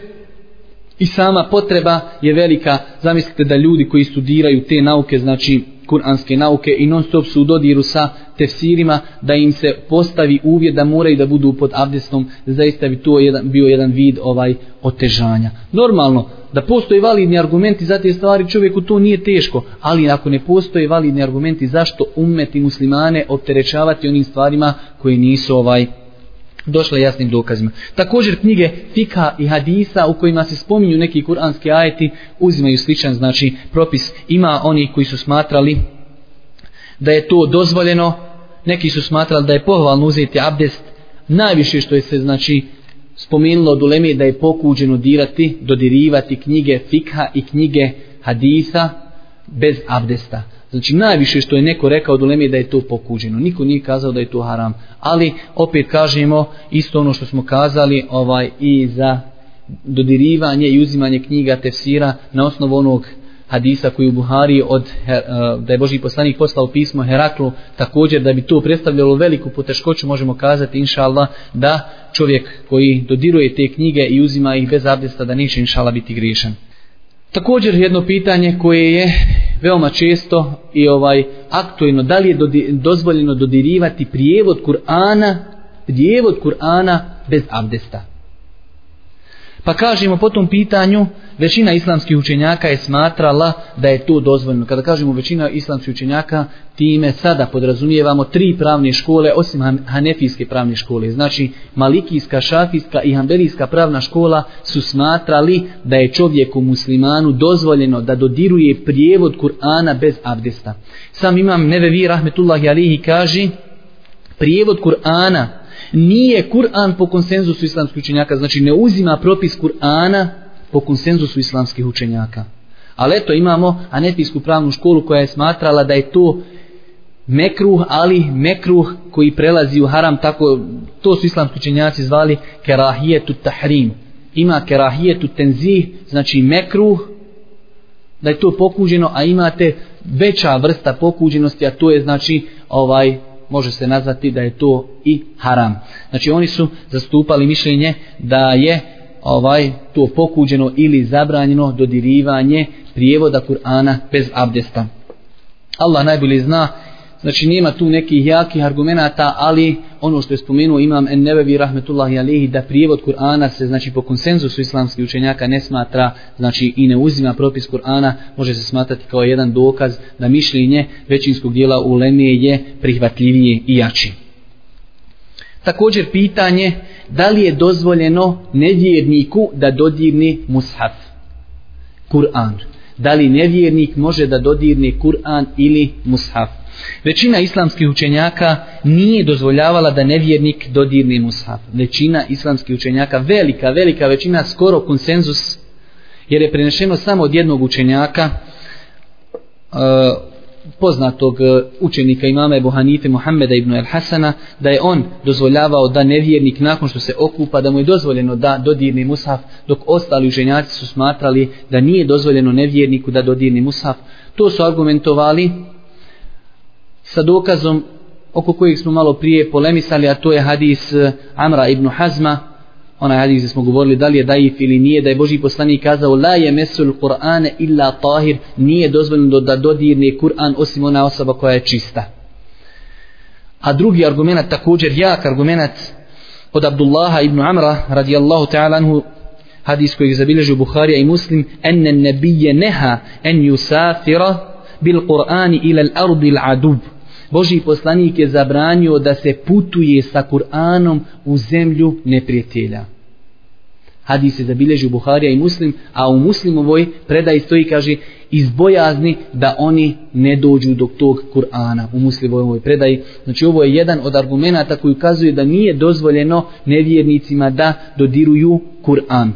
i sama potreba je velika. Zamislite da ljudi koji studiraju te nauke, znači kuranske nauke i non stop su u dodiru sa tefsirima, da im se postavi uvjet da moraju da budu pod abdestom, zaista bi to jedan, bio jedan vid ovaj otežanja. Normalno, da postoje validni argumenti za te stvari, čovjeku to nije teško, ali ako ne postoje validni argumenti, zašto umeti muslimane opterećavati onim stvarima koji nisu ovaj došle jasnim dokazima. Također knjige Fika i Hadisa u kojima se spominju neki kuranski ajeti uzimaju sličan znači propis. Ima oni koji su smatrali da je to dozvoljeno, neki su smatrali da je pohvalno uzeti abdest, najviše što je se znači spomenulo od uleme da je pokuđeno dirati, dodirivati knjige Fikha i knjige Hadisa bez abdesta. Znači najviše što je neko rekao od uleme da je to pokuđeno. Niko nije kazao da je to haram. Ali opet kažemo isto ono što smo kazali ovaj i za dodirivanje i uzimanje knjiga tefsira na osnovu onog hadisa koji u Buhari od eh, da je Boži poslanik poslao pismo Heraklu također da bi to predstavljalo veliku poteškoću možemo kazati inša Allah da čovjek koji dodiruje te knjige i uzima ih bez abdesta da neće inša Allah biti griješan. Također jedno pitanje koje je veoma često i ovaj aktuelno da li je dozvoljeno dodirivati prijevod Kur'ana prijevod Kur'ana bez abdesta? Pa kažemo po tom pitanju većina islamskih učenjaka je smatrala da je to dozvoljeno. Kada kažemo većina islamskih učenjaka time sada podrazumijevamo tri pravne škole osim hanefijske pravne škole. Znači malikijska, šafijska i hanbelijska pravna škola su smatrali da je čovjeku muslimanu dozvoljeno da dodiruje prijevod Kur'ana bez abdesta. Sam imam nevevi rahmetullahi alihi kaže prijevod Kur'ana nije Kur'an po konsenzusu islamskih učenjaka znači ne uzima propis Kur'ana po konsenzusu islamskih učenjaka ali eto imamo anefijsku pravnu školu koja je smatrala da je to mekruh, ali mekruh koji prelazi u haram, tako to su islamski učenjaci zvali kerahijetu tahrim. Ima kerahijetu tenzih, znači mekruh, da je to pokuđeno, a imate veća vrsta pokuđenosti, a to je znači ovaj može se nazvati da je to i haram. Znači oni su zastupali mišljenje da je ovaj to pokuđeno ili zabranjeno dodirivanje prijevoda Kur'ana bez abdesta. Allah najbolje zna Znači nema tu nekih jakih argumenata, ali ono što je spomenuo imam en nebevi rahmetullahi alihi da prijevod Kur'ana se znači po konsenzusu islamskih učenjaka ne smatra znači i ne uzima propis Kur'ana može se smatrati kao jedan dokaz da mišljenje većinskog dijela u Lemije je prihvatljivije i jači. Također pitanje da li je dozvoljeno nevjerniku da dodirni mushaf Kur'an. Da li nevjernik može da dodirni Kur'an ili mushaf? Većina islamskih učenjaka nije dozvoljavala da nevjernik dodirne mushaf. Većina islamskih učenjaka, velika, velika većina, skoro konsenzus, jer je prenešeno samo od jednog učenjaka, uh, poznatog e, učenika imama Ebu Hanife Muhammeda ibn El Hasana, da je on dozvoljavao da nevjernik nakon što se okupa, da mu je dozvoljeno da dodirne mushaf, dok ostali učenjaci su smatrali da nije dozvoljeno nevjerniku da dodirne mushaf. To su argumentovali sa dokazom oko kojeg smo malo prije polemisali, a to je hadis eh, Amra ibn Hazma, onaj hadis gdje smo govorili da li je daif ili nije, da je Boži poslanik kazao la je mesul Kur'ane illa tahir, nije dozvoljeno da dodirne Kur'an osim ona osoba koja je čista. a drugi argument također jak argument od Abdullaha ibn Amra radijallahu ta'ala anhu hadis koji zabilježu Buharija i Muslim enne nebije neha en yusafira bil Kur'ani ila al-ardi al-adub Boži poslanik je zabranio da se putuje sa Kur'anom u zemlju neprijatelja. Hadis se zabilježi u Buharija i Muslim, a u Muslimovoj predaj stoji kaže iz bojazni da oni ne dođu do tog Kur'ana u Muslimovoj predaji. Znači ovo je jedan od argumenta koji ukazuje da nije dozvoljeno nevjernicima da dodiruju Kur'an.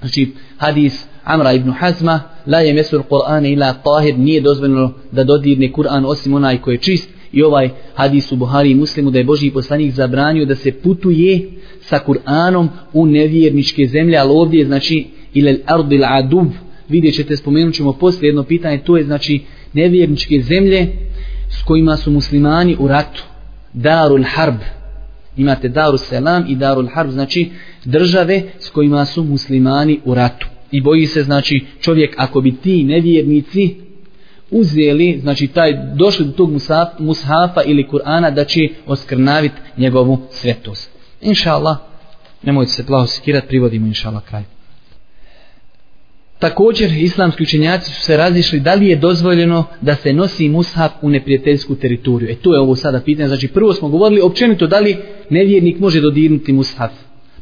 Znači hadis Amra ibn Hazma la je mesul Kur'an ila tahir nije dozvoljeno da dodirne Kur'an osim onaj koji je čist. I ovaj hadis u Buhari i Muslimu da je Boži poslanik zabranio da se putuje sa Kur'anom u nevjerničke zemlje, ali ovdje je znači ilal ardil adub, vidjet ćete, spomenut ćemo poslije jedno pitanje, to je znači nevjerničke zemlje s kojima su muslimani u ratu, darul harb, imate darul selam i darul harb, znači države s kojima su muslimani u ratu. I boji se, znači, čovjek, ako bi ti nevjernici uzeli, znači, taj, došli do tog mushafa ili Kur'ana, da će oskrnaviti njegovu svetost. Inša Allah, nemojte se plaho sikirati, privodimo inša Allah kraj. Također, islamski učenjaci su se razišli da li je dozvoljeno da se nosi mushaf u neprijateljsku teritoriju. E to je ovo sada pitanje. Znači, prvo smo govorili općenito da li nevjernik može dodirnuti mushaf.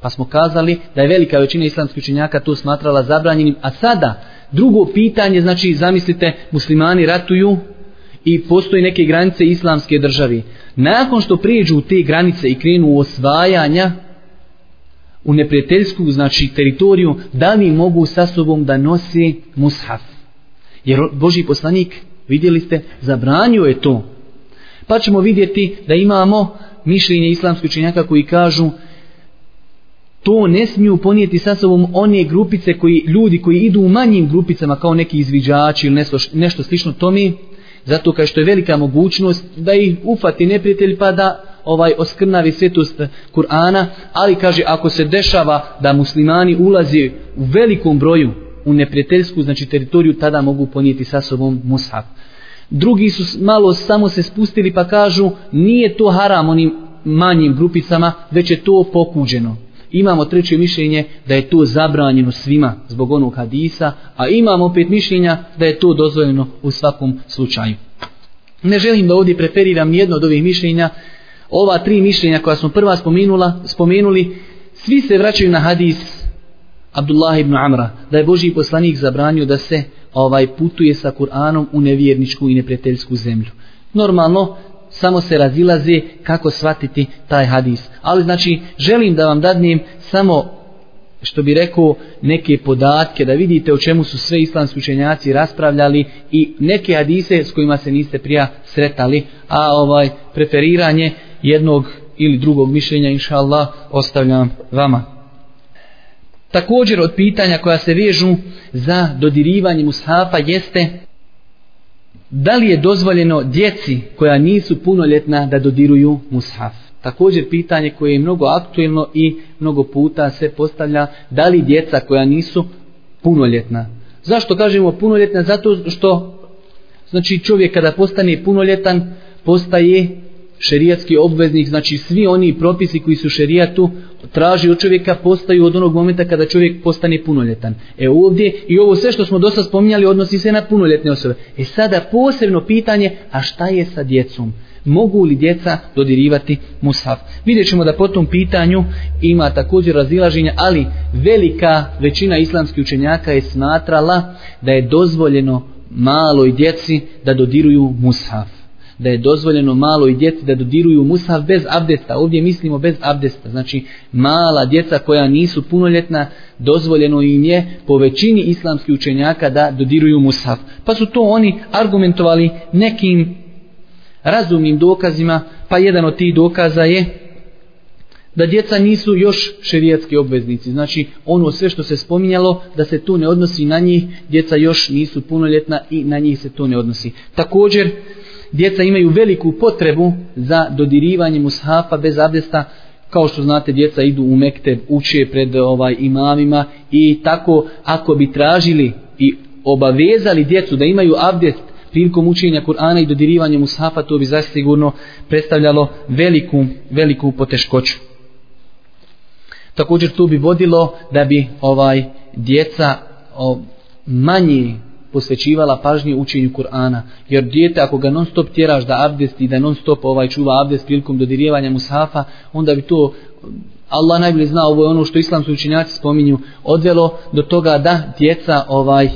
Pa smo kazali da je velika većina islamskih učenjaka to smatrala zabranjenim. A sada, drugo pitanje, znači, zamislite, muslimani ratuju i postoji neke granice islamske državi. Nakon što prijeđu te granice i krenu u osvajanja u neprijateljsku, znači teritoriju, da li mogu sa sobom da nosi mushaf? Jer Boži poslanik, vidjeli ste, zabranio je to. Pa ćemo vidjeti da imamo mišljenje islamskih učenjaka koji kažu to ne smiju ponijeti sa sobom one grupice koji ljudi koji idu u manjim grupicama kao neki izviđači ili nešto, nešto slično tome zato kao što je velika mogućnost da ih ufati neprijatelj pa da ovaj oskrnavi svetost eh, Kur'ana, ali kaže ako se dešava da muslimani ulazi u velikom broju u neprijateljsku, znači teritoriju, tada mogu ponijeti sa sobom mushaf. Drugi su malo samo se spustili pa kažu nije to haram onim manjim grupicama, već je to pokuđeno imamo treće mišljenje da je to zabranjeno svima zbog onog hadisa, a imamo opet mišljenja da je to dozvoljeno u svakom slučaju. Ne želim da ovdje preferiram jedno od ovih mišljenja. Ova tri mišljenja koja smo prva spomenula, spomenuli, svi se vraćaju na hadis Abdullah ibn Amra, da je Boži poslanik zabranio da se ovaj putuje sa Kur'anom u nevjerničku i neprijateljsku zemlju. Normalno, samo se razilaze kako shvatiti taj hadis. Ali znači, želim da vam dadnem samo što bi rekao neke podatke da vidite o čemu su sve islamski učenjaci raspravljali i neke hadise s kojima se niste prija sretali a ovaj preferiranje jednog ili drugog mišljenja inša Allah ostavljam vama također od pitanja koja se vežu za dodirivanje mushafa jeste da li je dozvoljeno djeci koja nisu punoljetna da dodiruju mushaf. Također pitanje koje je mnogo aktuelno i mnogo puta se postavlja da li djeca koja nisu punoljetna. Zašto kažemo punoljetna? Zato što znači čovjek kada postane punoljetan postaje šerijatski obveznik, znači svi oni propisi koji su šerijatu traži od čovjeka postaju od onog momenta kada čovjek postane punoljetan. E ovdje i ovo sve što smo dosta spominjali odnosi se na punoljetne osobe. E sada posebno pitanje, a šta je sa djecom? Mogu li djeca dodirivati mushaf? Vidjet ćemo da po tom pitanju ima također razilaženja, ali velika većina islamskih učenjaka je smatrala da je dozvoljeno maloj djeci da dodiruju mushaf da je dozvoljeno malo i djeci da dodiruju musav bez abdesta. Ovdje mislimo bez abdesta. Znači mala djeca koja nisu punoljetna, dozvoljeno im je po većini islamskih učenjaka da dodiruju musav. Pa su to oni argumentovali nekim razumnim dokazima, pa jedan od tih dokaza je da djeca nisu još šerijatski obveznici. Znači, ono sve što se spominjalo, da se to ne odnosi na njih, djeca još nisu punoljetna i na njih se to ne odnosi. Također, djeca imaju veliku potrebu za dodirivanje mushafa bez abdesta, kao što znate djeca idu u mekte, uče pred ovaj imamima i tako ako bi tražili i obavezali djecu da imaju abdest prilikom učenja Kur'ana i dodirivanja mushafa to bi zasigurno predstavljalo veliku, veliku poteškoću. Također to bi vodilo da bi ovaj djeca o, manje posvećivala pažnje učenju Kur'ana. Jer dijete ako ga non stop tjeraš da abdest i da non stop ovaj čuva abdest prilikom dodirivanja mushafa, onda bi to Allah najbolje zna, ovo je ono što islamski učenjaci spominju, odvelo do toga da djeca ovaj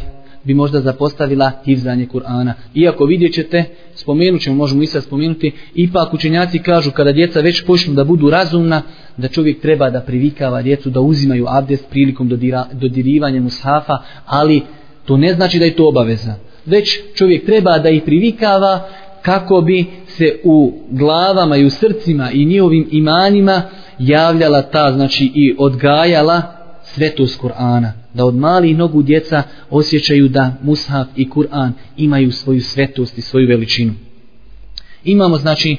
bi možda zapostavila hivzanje Kur'ana. Iako vidjet ćete, spomenut ćemo, možemo i sad spomenuti, ipak učenjaci kažu kada djeca već počnu da budu razumna, da čovjek treba da privikava djecu da uzimaju abdest prilikom dodira, dodirivanja mushafa, ali to ne znači da je to obaveza. Već čovjek treba da ih privikava kako bi se u glavama i u srcima i njihovim imanima javljala ta, znači i odgajala svetost Kur'ana. Da od malih nogu djeca osjećaju da Mushaf i Kur'an imaju svoju svetost i svoju veličinu. Imamo, znači,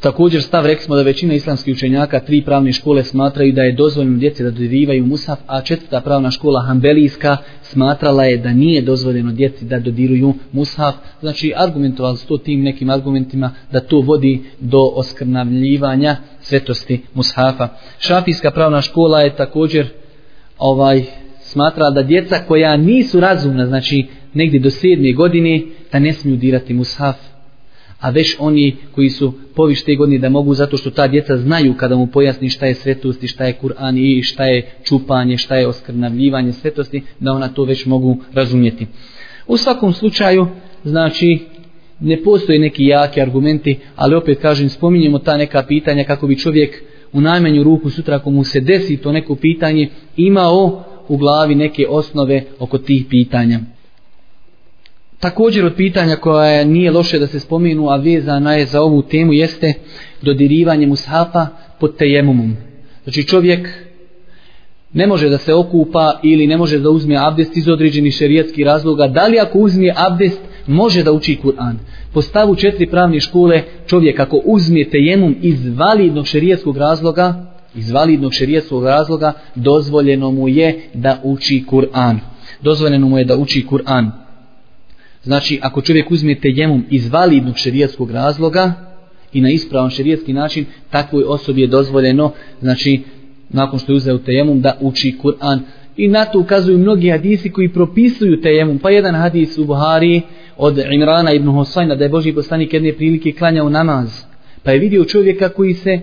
Također stav rekli smo da većina islamskih učenjaka tri pravne škole smatraju da je dozvoljeno djeci da dodirivaju mushaf, a četvrta pravna škola Hanbelijska smatrala je da nije dozvoljeno djeci da dodiruju mushaf. Znači argumentovali su to tim nekim argumentima da to vodi do oskrnavljivanja svetosti mushafa. Šafijska pravna škola je također ovaj smatrala da djeca koja nisu razumna, znači negdje do sedme godine, da ne smiju dirati mushaf a već oni koji su povište godine da mogu zato što ta djeca znaju kada mu pojasni šta je svetost i šta je Kur'an i šta je čupanje, šta je oskrnavljivanje svetosti, da ona to već mogu razumjeti. U svakom slučaju, znači, ne postoje neki jaki argumenti, ali opet kažem, spominjemo ta neka pitanja kako bi čovjek u najmanju ruku sutra ako mu se desi to neko pitanje imao u glavi neke osnove oko tih pitanja. Također od pitanja koja nije loše da se spomenu, a vezana je za ovu temu, jeste dodirivanje mushafa pod tejemumom. Znači čovjek ne može da se okupa ili ne može da uzme abdest iz određenih šerijatskih razloga. Da li ako uzme abdest može da uči Kur'an? Po stavu četiri pravne škole čovjek ako uzme tejemum iz validnog šerijatskog razloga, iz validnog šerijatskog razloga, dozvoljeno mu je da uči Kur'an. Dozvoljeno mu je da uči Kur'an. Znači, ako čovjek uzme tejemum iz validnog šerijatskog razloga i na ispravan šerijatski način, takvoj osobi je dozvoljeno, znači, nakon što je uzeo tejemum, da uči Kur'an. I na to ukazuju mnogi hadisi koji propisuju tejemum. Pa jedan hadis u Buhari od Imrana ibn Hosajna, da je Boži poslanik jedne prilike klanjao namaz. Pa je vidio čovjeka koji se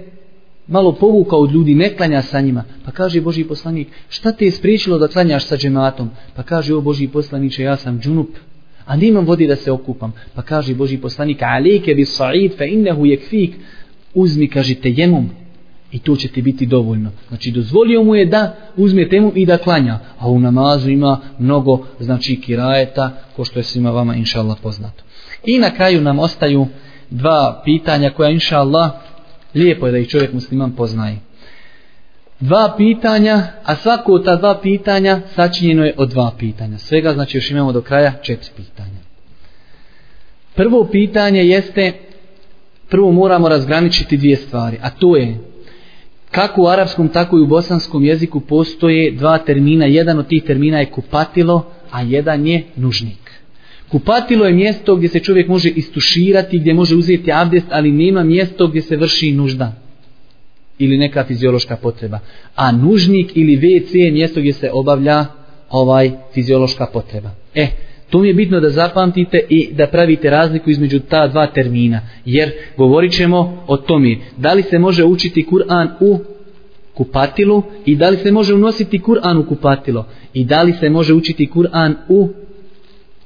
malo povukao od ljudi, ne klanja sa njima. Pa kaže Boži poslanik, šta te je spriječilo da klanjaš sa džematom? Pa kaže, o Boži poslaniče, ja sam džunup a nemam vodi da se okupam. Pa kaže Boži poslanik, alike bi sa'id fe innehu jekfik, uzmi, kaže, tejemum, i to će ti biti dovoljno. Znači, dozvolio mu je da uzme temu i da klanja, a u namazu ima mnogo, znači, kirajeta, ko što je svima vama, inša Allah, poznato. I na kraju nam ostaju dva pitanja koja, inša Allah, lijepo je da ih čovjek musliman poznaje dva pitanja, a svako od ta dva pitanja sačinjeno je od dva pitanja. Svega znači još imamo do kraja četiri pitanja. Prvo pitanje jeste, prvo moramo razgraničiti dvije stvari, a to je kako u arapskom, tako i u bosanskom jeziku postoje dva termina. Jedan od tih termina je kupatilo, a jedan je nužnik. Kupatilo je mjesto gdje se čovjek može istuširati, gdje može uzeti abdest, ali nema mjesto gdje se vrši nužda ili neka fiziološka potreba. A nužnik ili WC je mjesto gdje se obavlja ovaj fiziološka potreba. E, to mi je bitno da zapamtite i da pravite razliku između ta dva termina. Jer govorit ćemo o tome da li se može učiti Kur'an u kupatilu i da li se može unositi Kur'an u kupatilo i da li se može učiti Kur'an u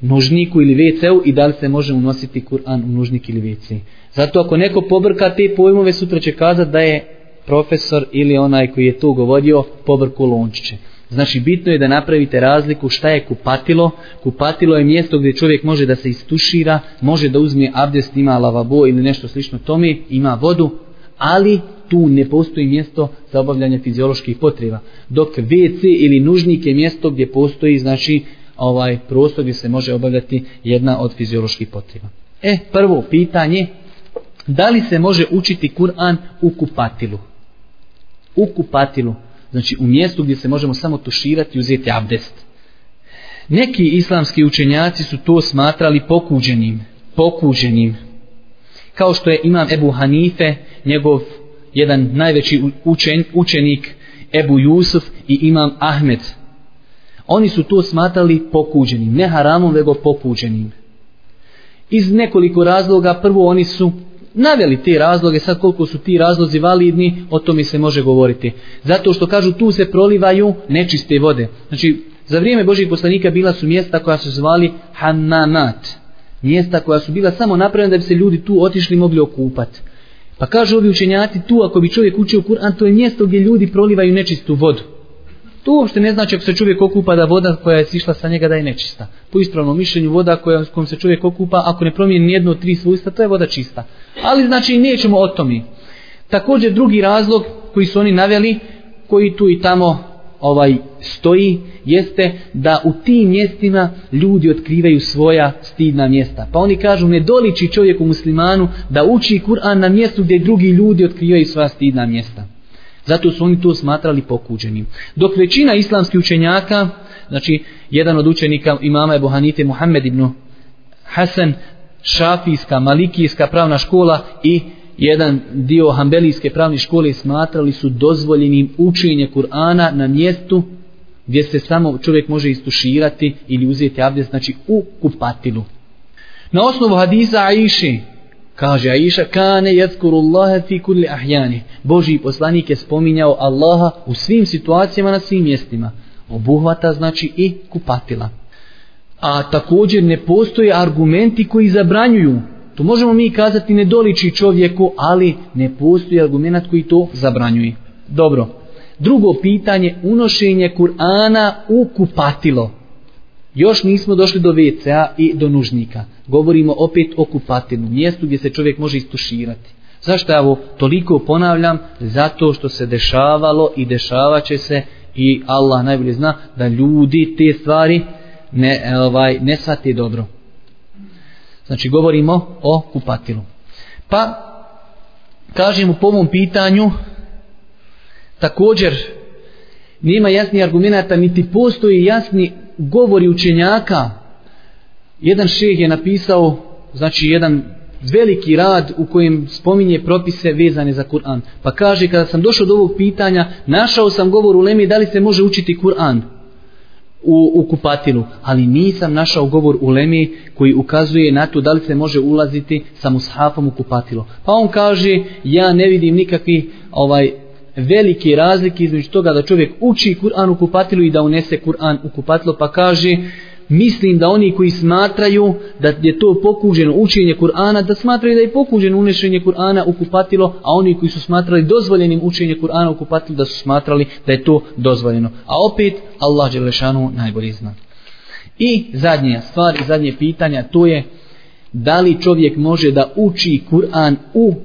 nužniku ili WC-u i da li se može unositi Kur'an u nužnik ili WC. Zato ako neko pobrka te pojmove sutra će kazati da je profesor ili onaj koji je tu govorio pobrku lončiće. Znači bitno je da napravite razliku šta je kupatilo. Kupatilo je mjesto gdje čovjek može da se istušira, može da uzme abdest, ima lavabo ili nešto slično tome, ima vodu, ali tu ne postoji mjesto za obavljanje fizioloških potreba. Dok WC ili nužnik je mjesto gdje postoji znači ovaj prostor gdje se može obavljati jedna od fizioloških potreba. E, prvo pitanje, da li se može učiti Kur'an u kupatilu? U kupatilu, znači u mjestu gdje se možemo samo tuširati i uzeti abdest. Neki islamski učenjaci su to smatrali pokuđenim, pokuđenim. Kao što je imam Ebu Hanife, njegov jedan najveći učen, učenik Ebu Jusuf i imam Ahmed. Oni su to smatrali pokuđenim, ne haramom, nego pokuđenim. Iz nekoliko razloga, prvo oni su naveli te razloge, sad koliko su ti razlozi validni, o tome se može govoriti. Zato što kažu tu se prolivaju nečiste vode. Znači, za vrijeme Božih poslanika bila su mjesta koja su zvali Hananat. Mjesta koja su bila samo napravljena da bi se ljudi tu otišli mogli okupati. Pa kažu ovi učenjaci tu ako bi čovjek učio Kur'an, to je mjesto gdje ljudi prolivaju nečistu vodu. To uopšte ne znači ako se čovjek okupa da voda koja je sišla sa njega da je nečista. Po ispravnom mišljenju voda koja, kojom se čovjek okupa, ako ne promijeni nijedno od tri svojstva, to je voda čista. Ali znači nećemo o tome. Također drugi razlog koji su oni naveli, koji tu i tamo ovaj stoji, jeste da u tim mjestima ljudi otkrivaju svoja stidna mjesta. Pa oni kažu ne doliči čovjeku muslimanu da uči Kur'an na mjestu gdje drugi ljudi otkrivaju svoja stidna mjesta. Zato su oni to smatrali pokuđenim. Dok većina islamskih učenjaka, znači jedan od učenika imama Ebu Hanite Muhammed ibn Hasan, šafijska, malikijska pravna škola i jedan dio hambelijske pravne škole smatrali su dozvoljenim učenje Kur'ana na mjestu gdje se samo čovjek može istuširati ili uzeti abdest, znači u kupatilu. Na osnovu hadisa Aiši, Kaže Aisha, kane jezkuru Allahe fi kulli ahjani. Boži poslanik je spominjao Allaha u svim situacijama na svim mjestima. Obuhvata znači i kupatila. A također ne postoje argumenti koji zabranjuju. To možemo mi kazati ne doliči čovjeku, ali ne postoji argument koji to zabranjuje. Dobro. Drugo pitanje, unošenje Kur'ana u kupatilo. Još nismo došli do WC-a i do nužnika. Govorimo opet o kupatinu, mjestu gdje se čovjek može istuširati. Zašto ja ovo toliko ponavljam? Zato što se dešavalo i dešavaće se i Allah najbolje zna da ljudi te stvari ne, ovaj, ne shvate dobro. Znači govorimo o kupatilu. Pa kažemo po ovom pitanju također nema jasni argumenta niti postoji jasni govori učenjaka. Jedan šeh je napisao znači jedan veliki rad u kojem spominje propise vezane za Kur'an. Pa kaže kada sam došao do ovog pitanja našao sam govor u Lemi da li se može učiti Kur'an u, u kupatilu, ali nisam našao govor u Lemi koji ukazuje na to da li se može ulaziti sa mushafom u kupatilo. Pa on kaže, ja ne vidim nikakvi ovaj velike razlike između toga da čovjek uči Kur'an u kupatilu i da unese Kur'an u kupatilo, pa kaže, mislim da oni koji smatraju da je to pokuđeno učenje Kur'ana, da smatraju da je pokuđeno unešenje Kur'ana u kupatilo, a oni koji su smatrali dozvoljenim učenje Kur'ana u kupatilo, da su smatrali da je to dozvoljeno. A opet, Allah Đelešanu najbolje zna. I zadnja stvar i zadnje pitanja, to je da li čovjek može da uči Kur'an u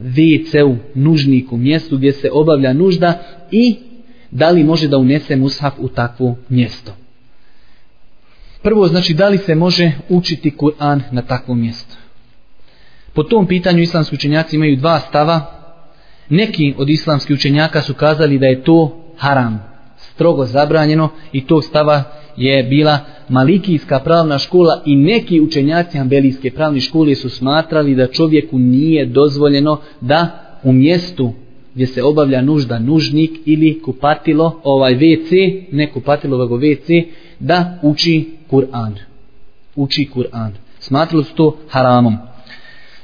WC-u, nužniku, mjestu gdje se obavlja nužda i da li može da unese mushaf u takvo mjesto. Prvo, znači, da li se može učiti Kur'an na takvom mjestu? Po tom pitanju islamski učenjaci imaju dva stava. Neki od islamskih učenjaka su kazali da je to haram, strogo zabranjeno i tog stava je bila Malikijska pravna škola i neki učenjaci Ambelijske pravne škole su smatrali da čovjeku nije dozvoljeno da u mjestu gdje se obavlja nužda nužnik ili kupatilo, ovaj WC, ne kupatilo, ovog WC, da uči Kur'an. Uči Kur'an. Smatrali su to haramom.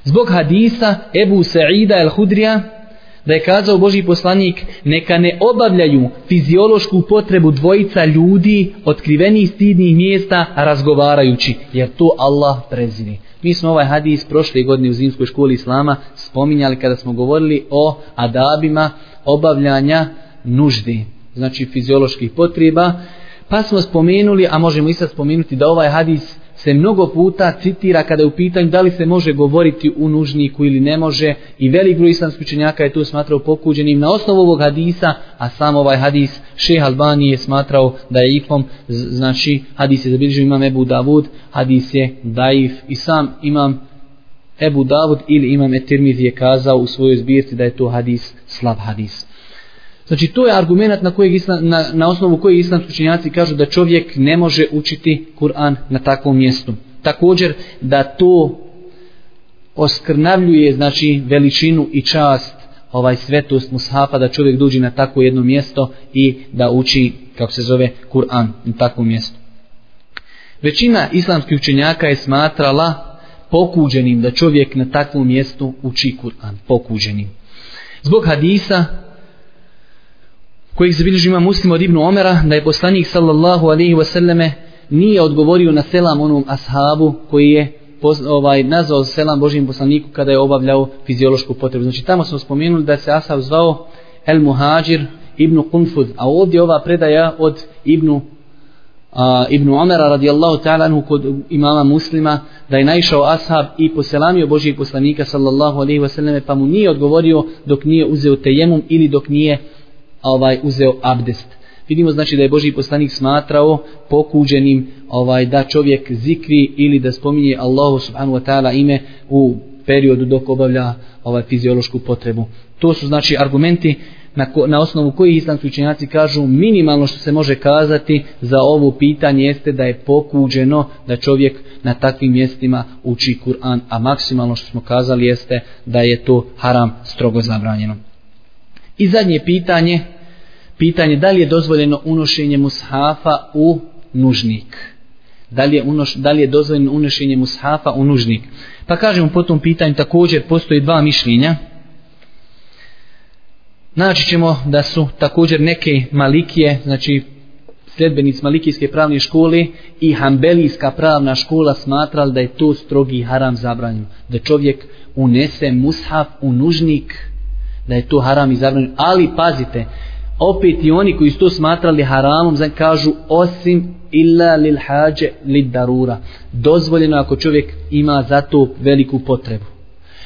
Zbog hadisa Ebu Sa'ida el-Hudrija, da je kazao Boži poslanik, neka ne obavljaju fiziološku potrebu dvojica ljudi otkrivenih stidnih mjesta razgovarajući, jer to Allah prezini. Mi smo ovaj hadis prošle godine u zimskoj školi Islama spominjali kada smo govorili o adabima obavljanja nuždi, znači fizioloških potreba, pa smo spomenuli, a možemo i sad spomenuti da ovaj hadis se mnogo puta citira kada je u pitanju da li se može govoriti u nužniku ili ne može i velik broj islamskih učenjaka je to smatrao pokuđenim na osnovu ovog hadisa, a sam ovaj hadis šeha Albani je smatrao da je ifom, znači hadis je zabilježio imam Ebu Davud, hadis je daif i sam imam Ebu Davud ili imam Etirmiz je kazao u svojoj zbirci da je to hadis slab hadis. Znači to je argument na, kojeg islam, na, na osnovu kojeg islamski učenjaci kažu da čovjek ne može učiti Kur'an na takvom mjestu. Također da to oskrnavljuje znači veličinu i čast ovaj svetost mushafa da čovjek dođe na takvo jedno mjesto i da uči kako se zove Kur'an na takvom mjestu. Većina islamskih učenjaka je smatrala pokuđenim da čovjek na takvom mjestu uči Kur'an, pokuđenim. Zbog hadisa kojih zabilježi ima muslim od Ibnu Omera, da je poslanik sallallahu alaihi wasallame nije odgovorio na selam onom ashabu koji je ovaj nazvao selam Božijem poslaniku kada je obavljao fiziološku potrebu. Znači tamo smo spomenuli da se ashab zvao El Muhađir Ibn Kunfud, a ovdje ova predaja od Ibnu a, Ibn Omera radijallahu ta'ala anhu kod imama muslima da je naišao ashab i poselamio Božijeg poslanika sallallahu alaihi wasallam pa mu nije odgovorio dok nije uzeo tejemum ili dok nije ovaj uzeo abdest. Vidimo znači da je Boži poslanik smatrao pokuđenim ovaj da čovjek zikri ili da spominje Allahu subhanahu wa ta'ala ime u periodu dok obavlja ovaj fiziološku potrebu. To su znači argumenti na, ko, na osnovu kojih islamski učenjaci kažu minimalno što se može kazati za ovo pitanje jeste da je pokuđeno da čovjek na takvim mjestima uči Kur'an, a maksimalno što smo kazali jeste da je to haram strogo zabranjeno. I zadnje pitanje, pitanje da li je dozvoljeno unošenje mushafa u nužnik. Da li je, unoš, da li je dozvoljeno unošenje mushafa u nužnik. Pa kažemo po tom pitanju također postoji dva mišljenja. Naći ćemo da su također neke malikije, znači sljedbenic malikijske pravne škole i hambelijska pravna škola smatrali da je to strogi haram zabranjeno. Da čovjek unese mushaf u nužnik, da je to haram i zabranjeno. Ali pazite, opet i oni koji su to smatrali haramom, kažu osim illa lil hađe lid darura. Dozvoljeno ako čovjek ima za to veliku potrebu.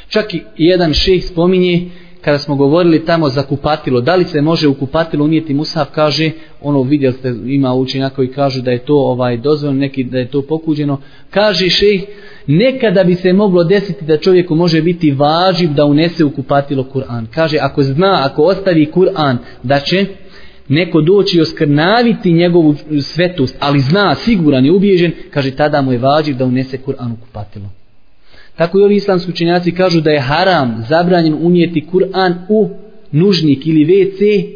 Čak i jedan šejh spominje kada smo govorili tamo za kupatilo, da li se može u kupatilo unijeti musaf, kaže, ono vidjeli ste, ima učenja koji kažu da je to ovaj dozvoljeno, neki da je to pokuđeno, kaže šejh, nekada bi se moglo desiti da čovjeku može biti važiv da unese u kupatilo Kur'an. Kaže, ako zna, ako ostavi Kur'an, da će neko doći i oskrnaviti njegovu svetost, ali zna, siguran je ubiježen, kaže, tada mu je važiv da unese Kur'an u kupatilo. Tako i ovi islamski učenjaci kažu da je haram zabranjen unijeti Kur'an u nužnik ili WC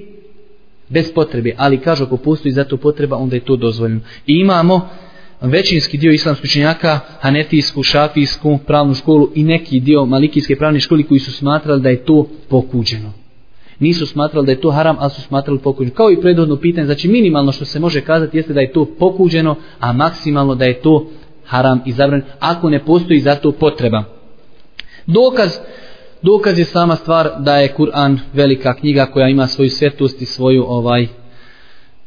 bez potrebe. Ali kažu ako postoji za to potreba, onda je to dozvoljeno. I imamo većinski dio islamskih učenjaka, hanetijsku, šafijsku, pravnu školu i neki dio malikijske pravne škole koji su smatrali da je to pokuđeno. Nisu smatrali da je to haram, ali su smatrali pokuđeno. Kao i predhodno pitanje, znači minimalno što se može kazati jeste da je to pokuđeno, a maksimalno da je to haram i zabranjen, ako ne postoji za to potreba. Dokaz, dokaz je sama stvar da je Kur'an velika knjiga koja ima svoju svetost i svoju ovaj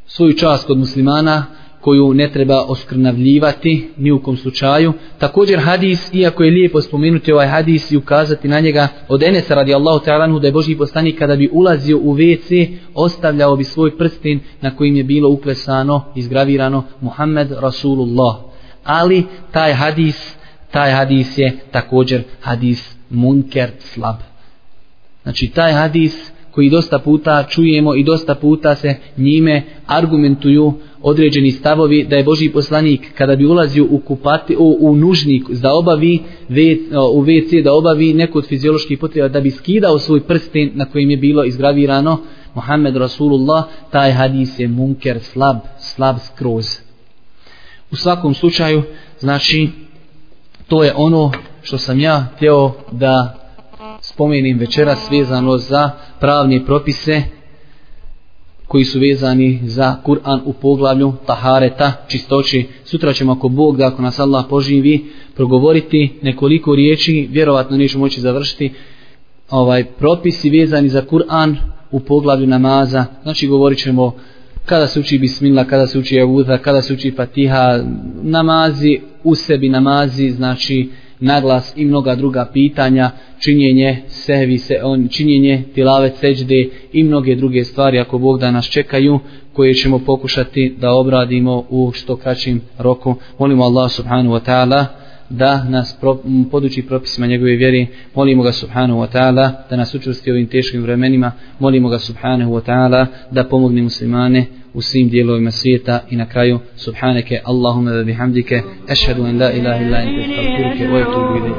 svoju čast kod muslimana koju ne treba oskrnavljivati ni u kom slučaju. Također hadis, iako je lijepo spomenuti ovaj hadis i ukazati na njega od Enesa radijallahu ta'ala da je Boži poslanik kada bi ulazio u WC ostavljao bi svoj prsten na kojim je bilo uklesano, izgravirano Muhammed Rasulullah ali taj hadis taj hadis je također hadis munker slab. Znači taj hadis koji dosta puta čujemo i dosta puta se njime argumentuju određeni stavovi da je Boži poslanik kada bi ulazio u, kupati, u, u nužnik da obavi ve, u WC da obavi neku od fizioloških potreba da bi skidao svoj prsten na kojem je bilo izgravirano Muhammed Rasulullah taj hadis je munker slab slab skroz. U svakom slučaju, znači, to je ono što sam ja htio da spomenim večeras vezano za pravne propise koji su vezani za Kur'an u poglavlju Tahareta, čistoći. Sutra ćemo ako Bog, da ako nas Allah poživi, progovoriti nekoliko riječi, vjerovatno nećemo moći završiti, ovaj propisi vezani za Kur'an u poglavlju namaza. Znači govorit ćemo kada se uči bismillah, kada se uči javudha, kada se uči fatiha, namazi, u sebi namazi, znači naglas i mnoga druga pitanja, činjenje sehvi, se, on, činjenje tilave seđde i mnoge druge stvari ako Bog da nas čekaju koje ćemo pokušati da obradimo u što kraćim roku. Molimo Allah subhanahu wa ta'ala da nas pro, poduči propisima njegove vjere. Molimo ga subhanahu wa ta'ala da nas učvrsti ovim teškim vremenima. Molimo ga subhanahu wa ta'ala da pomogne muslimane u svim dijelovima svijeta. I na kraju subhaneke Allahumma wa bihamdike ashhadu an la ilaha illa anta astaghfiruka wa atubu ilayk.